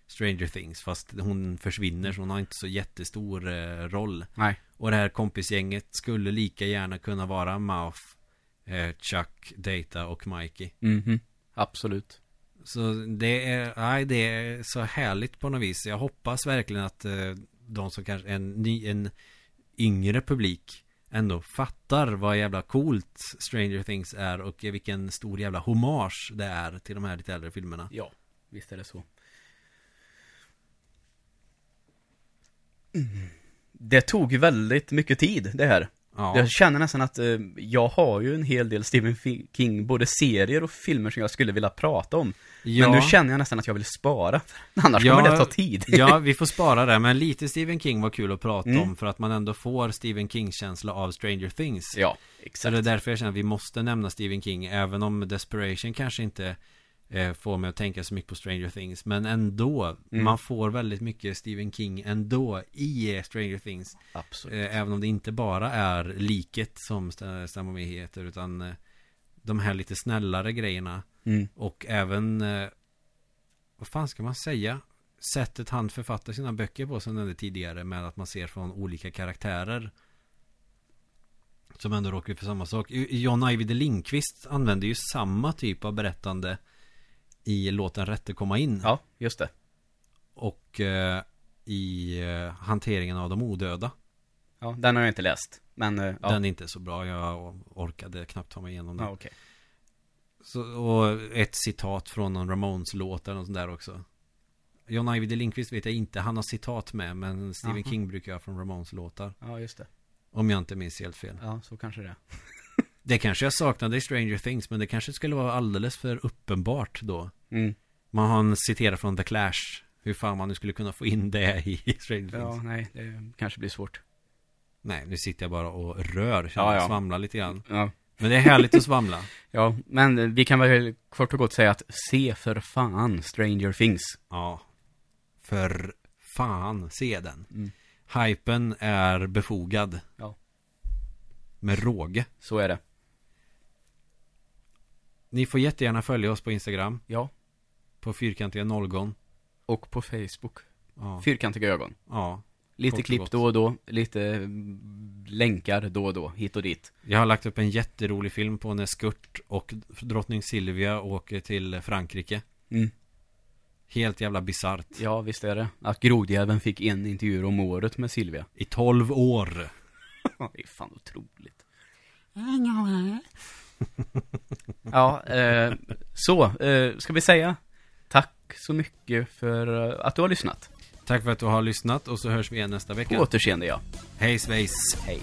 Stranger Things. Fast hon försvinner så hon har inte så jättestor eh, roll. Nej. Och det här kompisgänget skulle lika gärna kunna vara Mouth, eh, Chuck, Data och Mikey. Mhm. Absolut. Så det är, nej, det är så härligt på något vis. Jag hoppas verkligen att eh, de som kanske, en, ny, en yngre publik ändå fattar vad jävla coolt Stranger Things är och vilken stor jävla hommage det är till de här lite äldre filmerna. Ja, visst är det så. Det tog väldigt mycket tid, det här. Ja, Jag känner nästan att eh, jag har ju en hel del Stephen King, både serier och filmer som jag skulle vilja prata om. ja, Men nu känner jag nästan att jag vill spara, annars Ja, kommer det ta tid. ja, vi får spara det, men lite Stephen King var kul att prata Mm. om för att man ändå får Stephen King-känsla av Stranger Things. ja Så exakt. det är därför jag känner att vi måste nämna Stephen King Även om Desperation kanske inte eh, Får mig att tänka så mycket på Stranger Things Men ändå Mm. Man får väldigt mycket Stephen King ändå I Stranger Things Absolut. eh, Även om det inte bara är liket Som St- Stand By Me heter Utan eh, De här lite snällare grejerna Mm. Och även eh, Vad fan ska man säga Sättet han författar sina böcker på Som nämnde tidigare Med att man ser från olika karaktärer Som ändå råkar ut för samma sak John Ajvide Lindqvist använder ju samma typ av berättande I låten Rätte komma in Ja, just det. Och eh, I eh, hanteringen av de odöda Ja, den har jag inte läst. Men, eh, ja. Den är inte så bra Jag orkade knappt ta mig igenom den ja, okej. Så, och ett citat från någon Ramones-låt eller något sånt där också. John Ajvide Lindqvist vet jag inte, han har citat med, men Stephen Aha. King brukar ha från Ramones-låtar. Ja, just det. Om jag inte minns helt fel. Ja, så kanske det är. Det kanske jag saknade i Stranger Things, men det kanske skulle vara alldeles för uppenbart då. Mm. Man har en citerat från The Clash. Hur fan man nu skulle kunna få in det i Stranger Things. Ja, nej, det kanske blir svårt. Nej, nu sitter jag bara och rör, Ja, ja. svamlar lite grann. Ja. Men det är härligt att svamla. Ja, men vi kan väl kort och gott säga att se för fan Stranger Things. Ja. För fan, se den. Mm. Hypen är befogad. Ja. Med råge. Så är det. Ni får jättegärna följa oss på Instagram. Ja. På fyrkantiga nollgon. Och på Facebook. Ja. Fyrkantiga ögon. ja. Lite klipp gott. då och då, lite länkar då och då, hit och dit. Jag har lagt upp en jätterolig film på när Skurt och drottning Silvia åker till Frankrike. Mm. Helt jävla bisarrt. Ja, visst är det. Att Grodjäveln fick en intervju om året med Silvia. I 12 år. det är fan otroligt. ja, eh, så, eh, ska vi säga tack så mycket för eh, att du har lyssnat. Tack för att du har lyssnat och så hörs vi igen nästa På vecka. återseende, ja. Hej svejs. Hej.